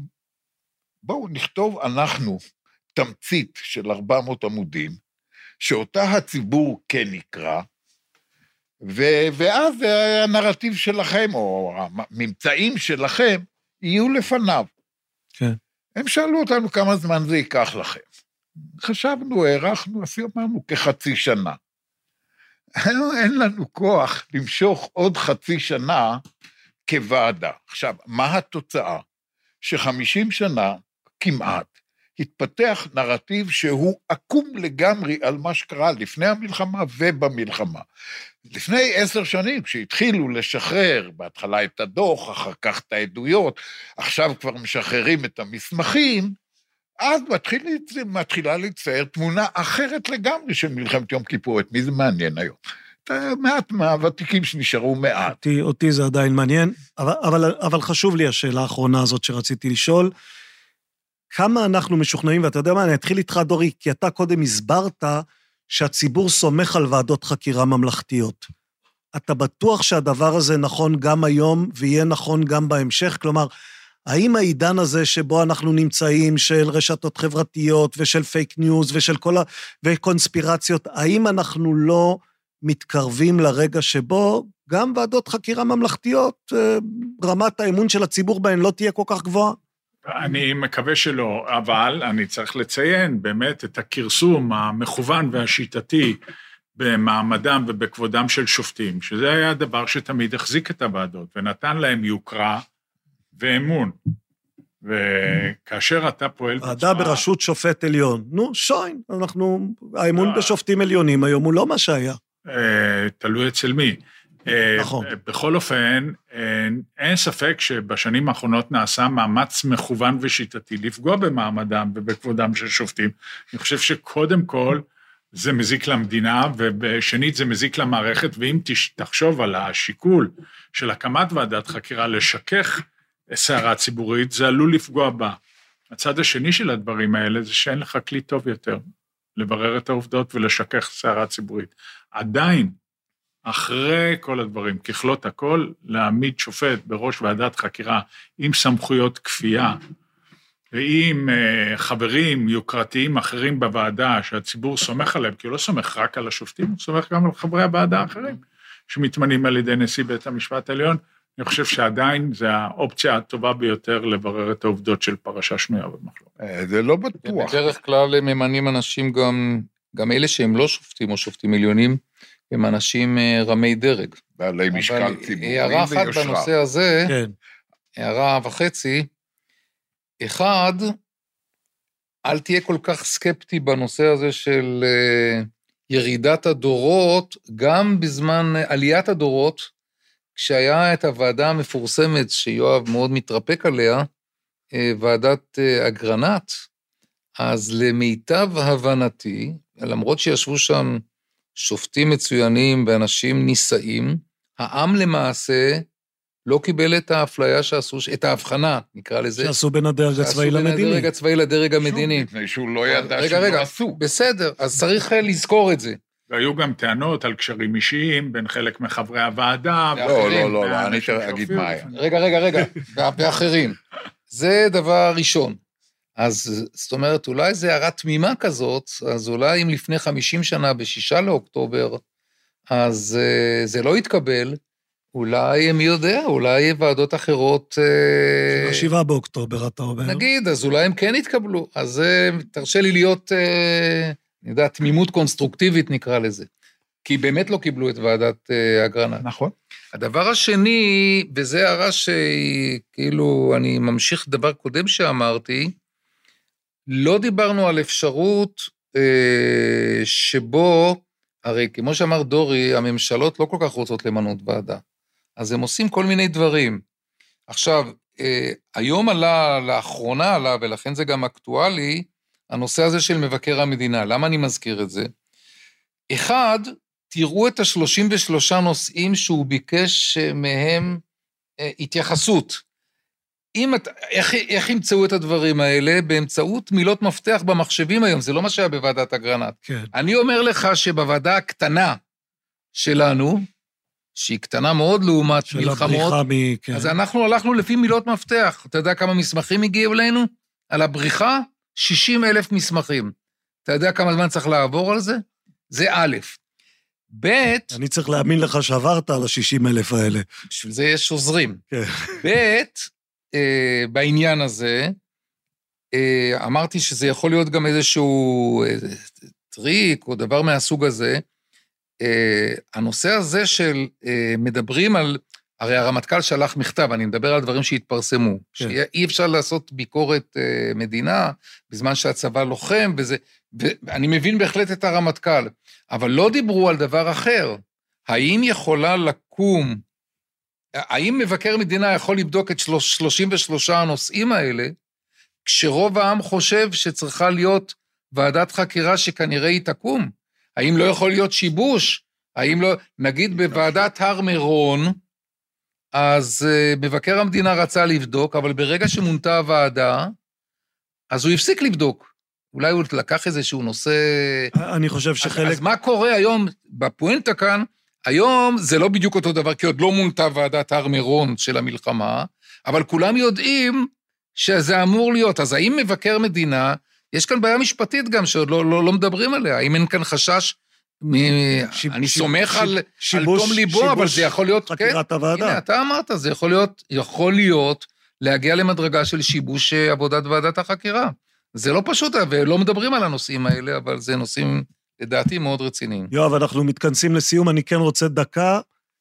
בואו נכתוב אנחנו תמצית של 400 עמודים, שאותה הציבור כן יקרא, ו- ואז אה, הנרטיב שלכם, או הממצאים שלכם, יהיו לפניו. כן. הם שאלו אותנו כמה זמן זה ייקח לכם. חשבנו, הערכנו, אפילו אמרנו כחצי שנה. אין לנו כוח למשוך עוד חצי שנה כוועדה. עכשיו, מה התוצאה? שחמישים שנה, כמעט, התפתח נרטיב שהוא עקום לגמרי על מה שקרה לפני המלחמה ובמלחמה. לפני עשר שנים, כשהתחילו לשחרר, בהתחלה את הדוח, אחר כך את העדויות, עכשיו כבר משחררים את המסמכים, אז מתחיל, מתחילה להצטייר תמונה אחרת לגמרי של מלחמת יום כיפור. את מי זה מעניין היום? מעט מהוותיקים שנשארו מעט. אותי, אותי זה עדיין מעניין, אבל, אבל, אבל חשוב לי השאלה האחרונה הזאת שרציתי לשאול. כמה אנחנו משוכנעים, ואתה יודע מה, אני אתחיל איתך, דורי, כי אתה קודם הסברת שהציבור סומך על ועדות חקירה ממלכתיות. אתה בטוח שהדבר הזה נכון גם היום ויהיה נכון גם בהמשך? כלומר, האם העידן הזה שבו אנחנו נמצאים, של רשתות חברתיות ושל פייק ניוז ושל כל ה... וקונספירציות, האם אנחנו לא מתקרבים לרגע שבו גם ועדות חקירה ממלכתיות, אה, רמת האמון של הציבור בהן לא תהיה כל כך גבוהה? אני מקווה שלא, אבל אני צריך לציין באמת את הכרסום המכוון והשיטתי במעמדם ובכבודם של שופטים, שזה היה הדבר שתמיד החזיק את הוועדות ונתן להם יוקרה ואמון. וכאשר אתה פועל ועדה בראשות שופט עליון. נו, שוין, אנחנו... האמון לא. בשופטים עליונים היום הוא לא מה שהיה. אה, תלוי אצל מי. אה, נכון. בכל אופן, אה, אין ספק שבשנים האחרונות נעשה מאמץ מכוון ושיטתי לפגוע במעמדם ובכבודם של שופטים. אני חושב שקודם כל זה מזיק למדינה, ושנית זה מזיק למערכת, ואם תחשוב על השיקול של הקמת ועדת חקירה לשכך סערה ציבורית, זה עלול לפגוע בה. הצד השני של הדברים האלה זה שאין לך כלי טוב יותר לברר את העובדות ולשכך סערה ציבורית. עדיין, אחרי כל הדברים, ככלות הכל, להעמיד שופט בראש ועדת חקירה עם סמכויות כפייה ועם אה, חברים יוקרתיים אחרים בוועדה שהציבור סומך עליהם, כי הוא לא סומך רק על השופטים, הוא סומך גם על חברי הוועדה האחרים שמתמנים על ידי נשיא בית המשפט העליון. אני חושב שעדיין זו האופציה הטובה ביותר לברר את העובדות של פרשה שנויה במחלוקת. אה, זה לא בטוח. בדרך כלל הם ממנים אנשים גם, גם אלה שהם לא שופטים או שופטים עליונים, הם אנשים אה, רמי דרג. בעלי משקל אבל ציבורי הערה אחת ויושרה. בנושא הזה, כן. הערה וחצי, אחד, אל תהיה כל כך סקפטי בנושא הזה של אה, ירידת הדורות, גם בזמן עליית הדורות, כשהיה את הוועדה המפורסמת, שיואב מאוד מתרפק עליה, אה, ועדת אה, אגרנט, אז למיטב הבנתי, למרות שישבו שם שופטים מצוינים ואנשים נישאים, העם למעשה לא קיבל את האפליה שעשו, את ההבחנה, נקרא לזה. שעשו בין הדרג הצבאי שעשו בין למדיני. הדרג הצבאי לדרג שוב, המדיני. מפני שהוא לא ידע רגע, לא עשו. בסדר, אז צריך אה, לזכור את זה. והיו גם טענות על קשרים אישיים בין חלק מחברי הוועדה. לא, לא, לא, לא, אני אגיד מה היה. רגע, רגע, רגע, ואחרים. זה דבר ראשון. אז זאת אומרת, אולי זו הערה תמימה כזאת, אז אולי אם לפני 50 שנה, בשישה לאוקטובר, אז uh, זה לא יתקבל, אולי, מי יודע, אולי ועדות אחרות... אה, בשבעה באוקטובר, אתה אומר. נגיד, אז אולי הם כן יתקבלו. אז אה, תרשה לי להיות, אה, אני יודע, תמימות קונסטרוקטיבית נקרא לזה. כי באמת לא קיבלו את ועדת אה, אגרנט. נכון. הדבר השני, וזו הערה שהיא, כאילו, אני ממשיך דבר קודם שאמרתי, לא דיברנו על אפשרות אה, שבו, הרי כמו שאמר דורי, הממשלות לא כל כך רוצות למנות ועדה. אז הם עושים כל מיני דברים. עכשיו, אה, היום עלה, לאחרונה עלה, ולכן זה גם אקטואלי, הנושא הזה של מבקר המדינה. למה אני מזכיר את זה? אחד, תראו את ה-33 נושאים שהוא ביקש מהם אה, התייחסות. אם את, איך, איך ימצאו את הדברים האלה? באמצעות מילות מפתח במחשבים היום, זה לא מה שהיה בוועדת אגרנט. כן. אני אומר לך שבוועדה הקטנה שלנו, שהיא קטנה מאוד לעומת של מלחמות, הבריחה מ... כן. אז אנחנו הלכנו לפי מילות מפתח. אתה יודע כמה מסמכים הגיעו אלינו? על הבריחה? 60 אלף מסמכים. אתה יודע כמה זמן צריך לעבור על זה? זה א'. ב', אני צריך להאמין לך שעברת על ה-60 אלף האלה. בשביל זה יש עוזרים. כן. ב', אה, בעניין הזה, אה, אמרתי שזה יכול להיות גם איזשהו אה, טריק או דבר מהסוג הזה. אה, הנושא הזה של אה, מדברים על, הרי הרמטכ"ל שלח מכתב, אני מדבר על דברים שהתפרסמו, כן. שאי אפשר לעשות ביקורת אה, מדינה בזמן שהצבא לוחם, וזה, ואני מבין בהחלט את הרמטכ"ל, אבל לא דיברו על דבר אחר. האם יכולה לקום, האם מבקר מדינה יכול לבדוק את שלוש- 33 הנושאים האלה, כשרוב העם חושב שצריכה להיות ועדת חקירה שכנראה היא תקום? האם לא יכול להיות שיבוש? האם לא, נגיד בוועדת הר מירון, אז uh, מבקר המדינה רצה לבדוק, אבל ברגע שמונתה הוועדה, אז הוא הפסיק לבדוק. אולי הוא לקח איזשהו נושא... אני חושב אז, שחלק... אז מה קורה היום, בפואנטה כאן, היום זה לא בדיוק אותו דבר, כי עוד לא מונתה ועדת הר מירון של המלחמה, אבל כולם יודעים שזה אמור להיות. אז האם מבקר מדינה, יש כאן בעיה משפטית גם, שעוד לא, לא, לא מדברים עליה, האם אין כאן חשש, מ... שיב- אני סומך על, על שיבוש- תום ליבו, אבל שיבוש זה יכול להיות, כן, חקירת הוועדה. הנה, אתה אמרת, זה יכול להיות, יכול להיות להגיע למדרגה של שיבוש אה, עבודת ועדת החקירה. זה לא פשוט, ולא מדברים על הנושאים האלה, אבל זה נושאים, לדעתי, מאוד רציניים. יואב, אנחנו מתכנסים לסיום, אני כן רוצה דקה.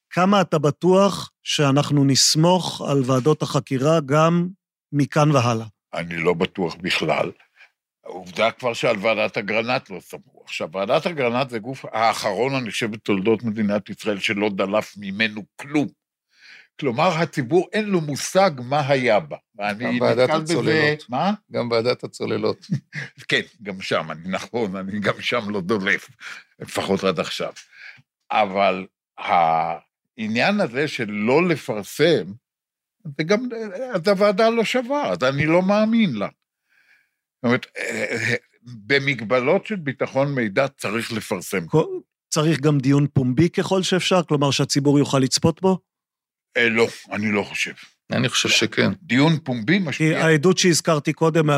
כמה אתה בטוח שאנחנו נסמוך על ועדות החקירה גם מכאן והלאה? אני לא בטוח בכלל. העובדה כבר שעל ועדת אגרנט לא סמכו. עכשיו, ועדת אגרנט זה גוף האחרון, אני חושב, בתולדות מדינת ישראל, שלא דלף ממנו כלום. כלומר, הציבור אין לו מושג מה היה בה. גם ועדת נתקל בזה... הצוללות. מה? גם ועדת הצוללות. כן, גם שם, אני נכון, אני גם שם לא דולף, לפחות עד עכשיו. אבל העניין הזה של לא לפרסם, זה גם, אז הוועדה לא שווה, אז אני לא מאמין לה. זאת אומרת, אה, במגבלות של ביטחון מידע צריך לפרסם. צריך גם דיון פומבי ככל שאפשר, כלומר שהציבור יוכל לצפות בו? אה, לא, אני לא חושב. אני חושב שכן. דיון פומבי כי משפיע... העדות שהזכרתי קודם, לא,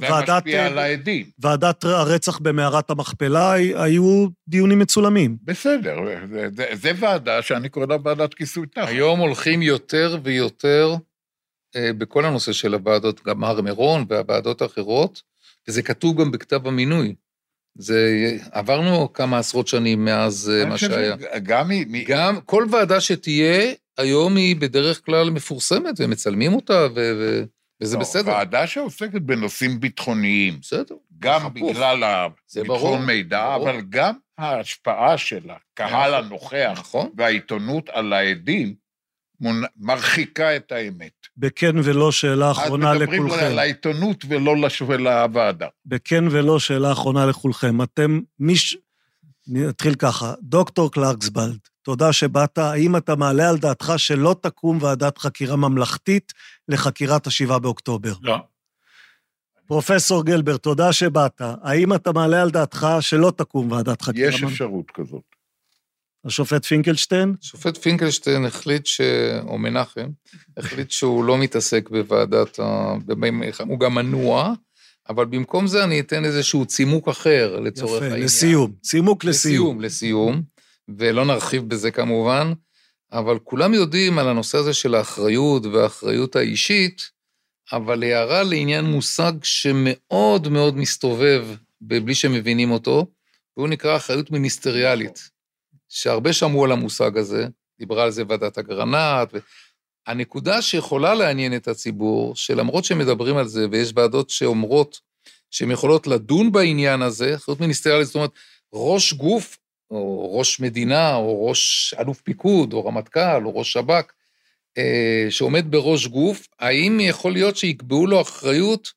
זה ועדת, משפיע על העדים. ועדת הרצח במערת המכפלה, היו דיונים מצולמים. בסדר, זה, זה, זה ועדה שאני קורא לה ועדת כיסוי תחת. היום הולכים יותר ויותר אה, בכל הנושא של הוועדות, גם הר מירון והוועדות האחרות, וזה כתוב גם בכתב המינוי. זה, עברנו כמה עשרות שנים מאז אה, מה שהיה. גם מ... מ- גם כל ועדה שתהיה, היום היא בדרך כלל מפורסמת, ומצלמים אותה, ו- ו- וזה לא, בסדר. ועדה שעוסקת בנושאים ביטחוניים, בסדר. גם חפוף. בגלל הביטחון מידע, ברור. אבל גם ההשפעה של הקהל נכון. הנוכח נכון. והעיתונות על העדים מרחיקה את האמת. בכן ולא, שאלה אחרונה אז מדברים לכולכם. על העיתונות ולא ולוועדה. בכן ולא, שאלה אחרונה לכולכם. אתם, מיש... נתחיל ככה, דוקטור קלרקסבלד, תודה שבאת. האם אתה מעלה על דעתך שלא תקום ועדת חקירה ממלכתית לחקירת השבעה באוקטובר? לא. פרופסור גלבר, תודה שבאת. האם אתה מעלה על דעתך שלא תקום ועדת חקירה יש? אפשרות כזאת. השופט פינקלשטיין? שופט פינקלשטיין החליט ש... או מנחם, החליט שהוא לא מתעסק בוועדת ה... הוא גם מנוע, אבל במקום זה אני אתן איזשהו צימוק אחר לצורך יפה, העניין. לסיום. צימוק לסיום. לסיום, לסיום, ולא נרחיב בזה כמובן, אבל כולם יודעים על הנושא הזה של האחריות והאחריות האישית, אבל הערה לעניין מושג שמאוד מאוד מסתובב בלי שמבינים אותו, והוא נקרא אחריות מיניסטריאלית, שהרבה שמעו על המושג הזה, דיברה על זה ועדת אגרנט, ו... הנקודה שיכולה לעניין את הציבור, שלמרות שמדברים על זה, ויש ועדות שאומרות שהן יכולות לדון בעניין הזה, אחריות מיניסטריאלית, זאת אומרת, ראש גוף, או ראש מדינה, או ראש אלוף פיקוד, או רמטכ"ל, או ראש שב"כ, אה, שעומד בראש גוף, האם יכול להיות שיקבעו לו אחריות,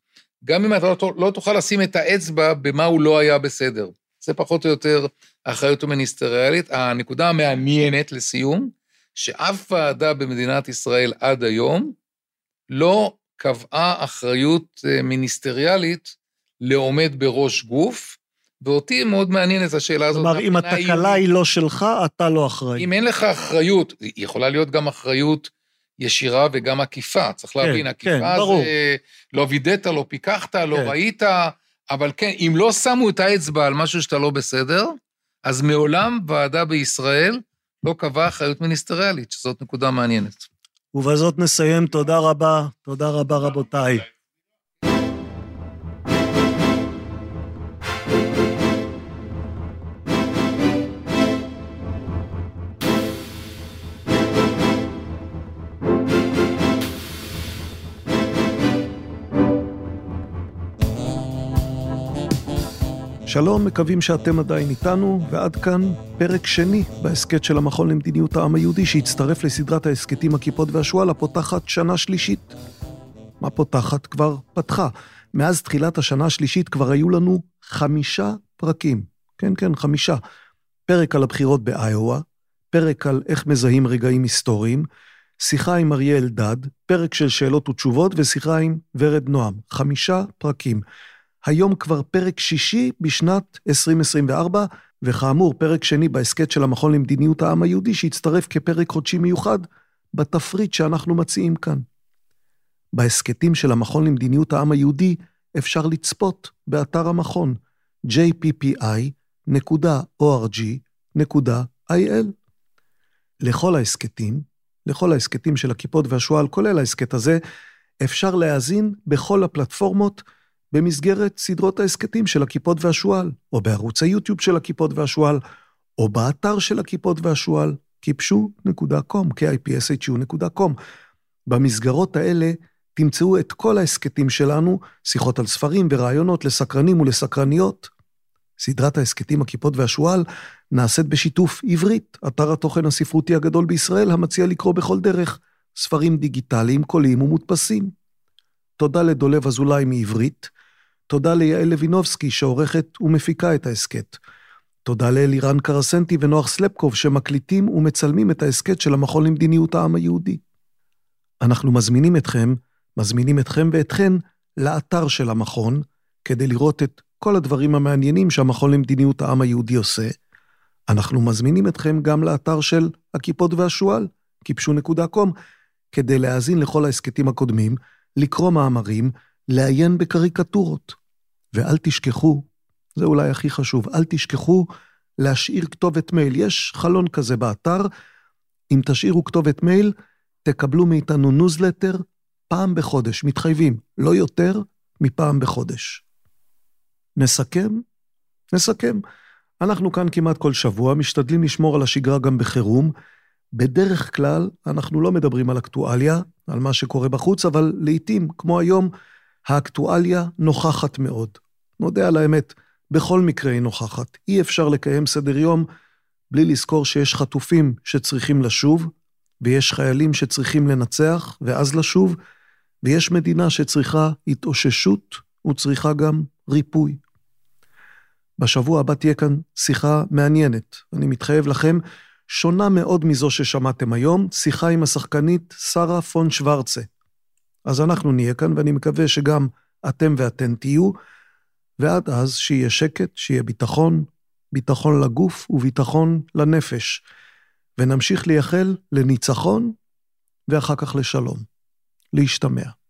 גם אם אתה לא, לא תוכל לשים את האצבע במה הוא לא היה בסדר. זה פחות או יותר האחריות המיניסטריאלית. הנקודה המעניינת לסיום, שאף ועדה במדינת ישראל עד היום לא קבעה אחריות אה, מיניסטריאלית לעומד בראש גוף, ואותי מאוד מעניינת השאלה הזאת. כלומר, אם התקלה היא לא שלך, אתה לא אחראי. אם אין לך אחריות, היא יכולה להיות גם אחריות ישירה וגם עקיפה. צריך כן, להבין, כן, עקיפה ברור. זה לא וידאת, לא פיקחת, לא כן. ראית, אבל כן, אם לא שמו את האצבע על משהו שאתה לא בסדר, אז מעולם ועדה בישראל לא קבעה אחריות מיניסטריאלית, שזאת נקודה מעניינת. ובזאת נסיים. תודה רבה. תודה רבה, רבותיי. שלום, מקווים שאתם עדיין איתנו, ועד כאן פרק שני בהסכת של המכון למדיניות העם היהודי, שהצטרף לסדרת ההסכתים הכיפות והשועל, הפותחת שנה שלישית. מה פותחת? כבר פתחה. מאז תחילת השנה השלישית כבר היו לנו חמישה פרקים. כן, כן, חמישה. פרק על הבחירות באיואה, פרק על איך מזהים רגעים היסטוריים, שיחה עם אריה אלדד, פרק של שאלות ותשובות ושיחה עם ורד נועם. חמישה פרקים. היום כבר פרק שישי בשנת 2024, וכאמור, פרק שני בהסכת של המכון למדיניות העם היהודי, שהצטרף כפרק חודשי מיוחד בתפריט שאנחנו מציעים כאן. בהסכתים של המכון למדיניות העם היהודי אפשר לצפות באתר המכון jppi.org.il. לכל ההסכתים, לכל ההסכתים של הכיפות והשועל, כולל ההסכת הזה, אפשר להאזין בכל הפלטפורמות במסגרת סדרות ההסכתים של הכיפות והשועל, או בערוץ היוטיוב של הכיפות והשועל, או באתר של הכיפות והשועל, kipshu.com, kipshu.com. במסגרות האלה תמצאו את כל ההסכתים שלנו, שיחות על ספרים ורעיונות לסקרנים ולסקרניות. סדרת ההסכתים הכיפות והשועל נעשית בשיתוף עברית, אתר התוכן הספרותי הגדול בישראל, המציע לקרוא בכל דרך ספרים דיגיטליים, קוליים ומודפסים. תודה לדולב אזולאי מעברית, תודה ליעל לוינובסקי שעורכת ומפיקה את ההסכת. תודה לאלירן קרסנטי ונוח סלפקוב שמקליטים ומצלמים את ההסכת של המכון למדיניות העם היהודי. אנחנו מזמינים אתכם, מזמינים אתכם ואתכן לאתר של המכון, כדי לראות את כל הדברים המעניינים שהמכון למדיניות העם היהודי עושה. אנחנו מזמינים אתכם גם לאתר של הקיפוד והשועל, kipshu.com, כדי להאזין לכל ההסכתים הקודמים, לקרוא מאמרים, לעיין בקריקטורות. ואל תשכחו, זה אולי הכי חשוב, אל תשכחו להשאיר כתובת מייל. יש חלון כזה באתר, אם תשאירו כתובת מייל, תקבלו מאיתנו ניוזלטר פעם בחודש, מתחייבים, לא יותר מפעם בחודש. נסכם? נסכם. אנחנו כאן כמעט כל שבוע, משתדלים לשמור על השגרה גם בחירום. בדרך כלל, אנחנו לא מדברים על אקטואליה, על מה שקורה בחוץ, אבל לעתים, כמו היום, האקטואליה נוכחת מאוד. נודה על האמת, בכל מקרה היא נוכחת. אי אפשר לקיים סדר יום בלי לזכור שיש חטופים שצריכים לשוב, ויש חיילים שצריכים לנצח ואז לשוב, ויש מדינה שצריכה התאוששות וצריכה גם ריפוי. בשבוע הבא תהיה כאן שיחה מעניינת. אני מתחייב לכם, שונה מאוד מזו ששמעתם היום, שיחה עם השחקנית שרה פון שוורצה. אז אנחנו נהיה כאן, ואני מקווה שגם אתם ואתן תהיו, ועד אז שיהיה שקט, שיהיה ביטחון, ביטחון לגוף וביטחון לנפש, ונמשיך לייחל לניצחון ואחר כך לשלום. להשתמע.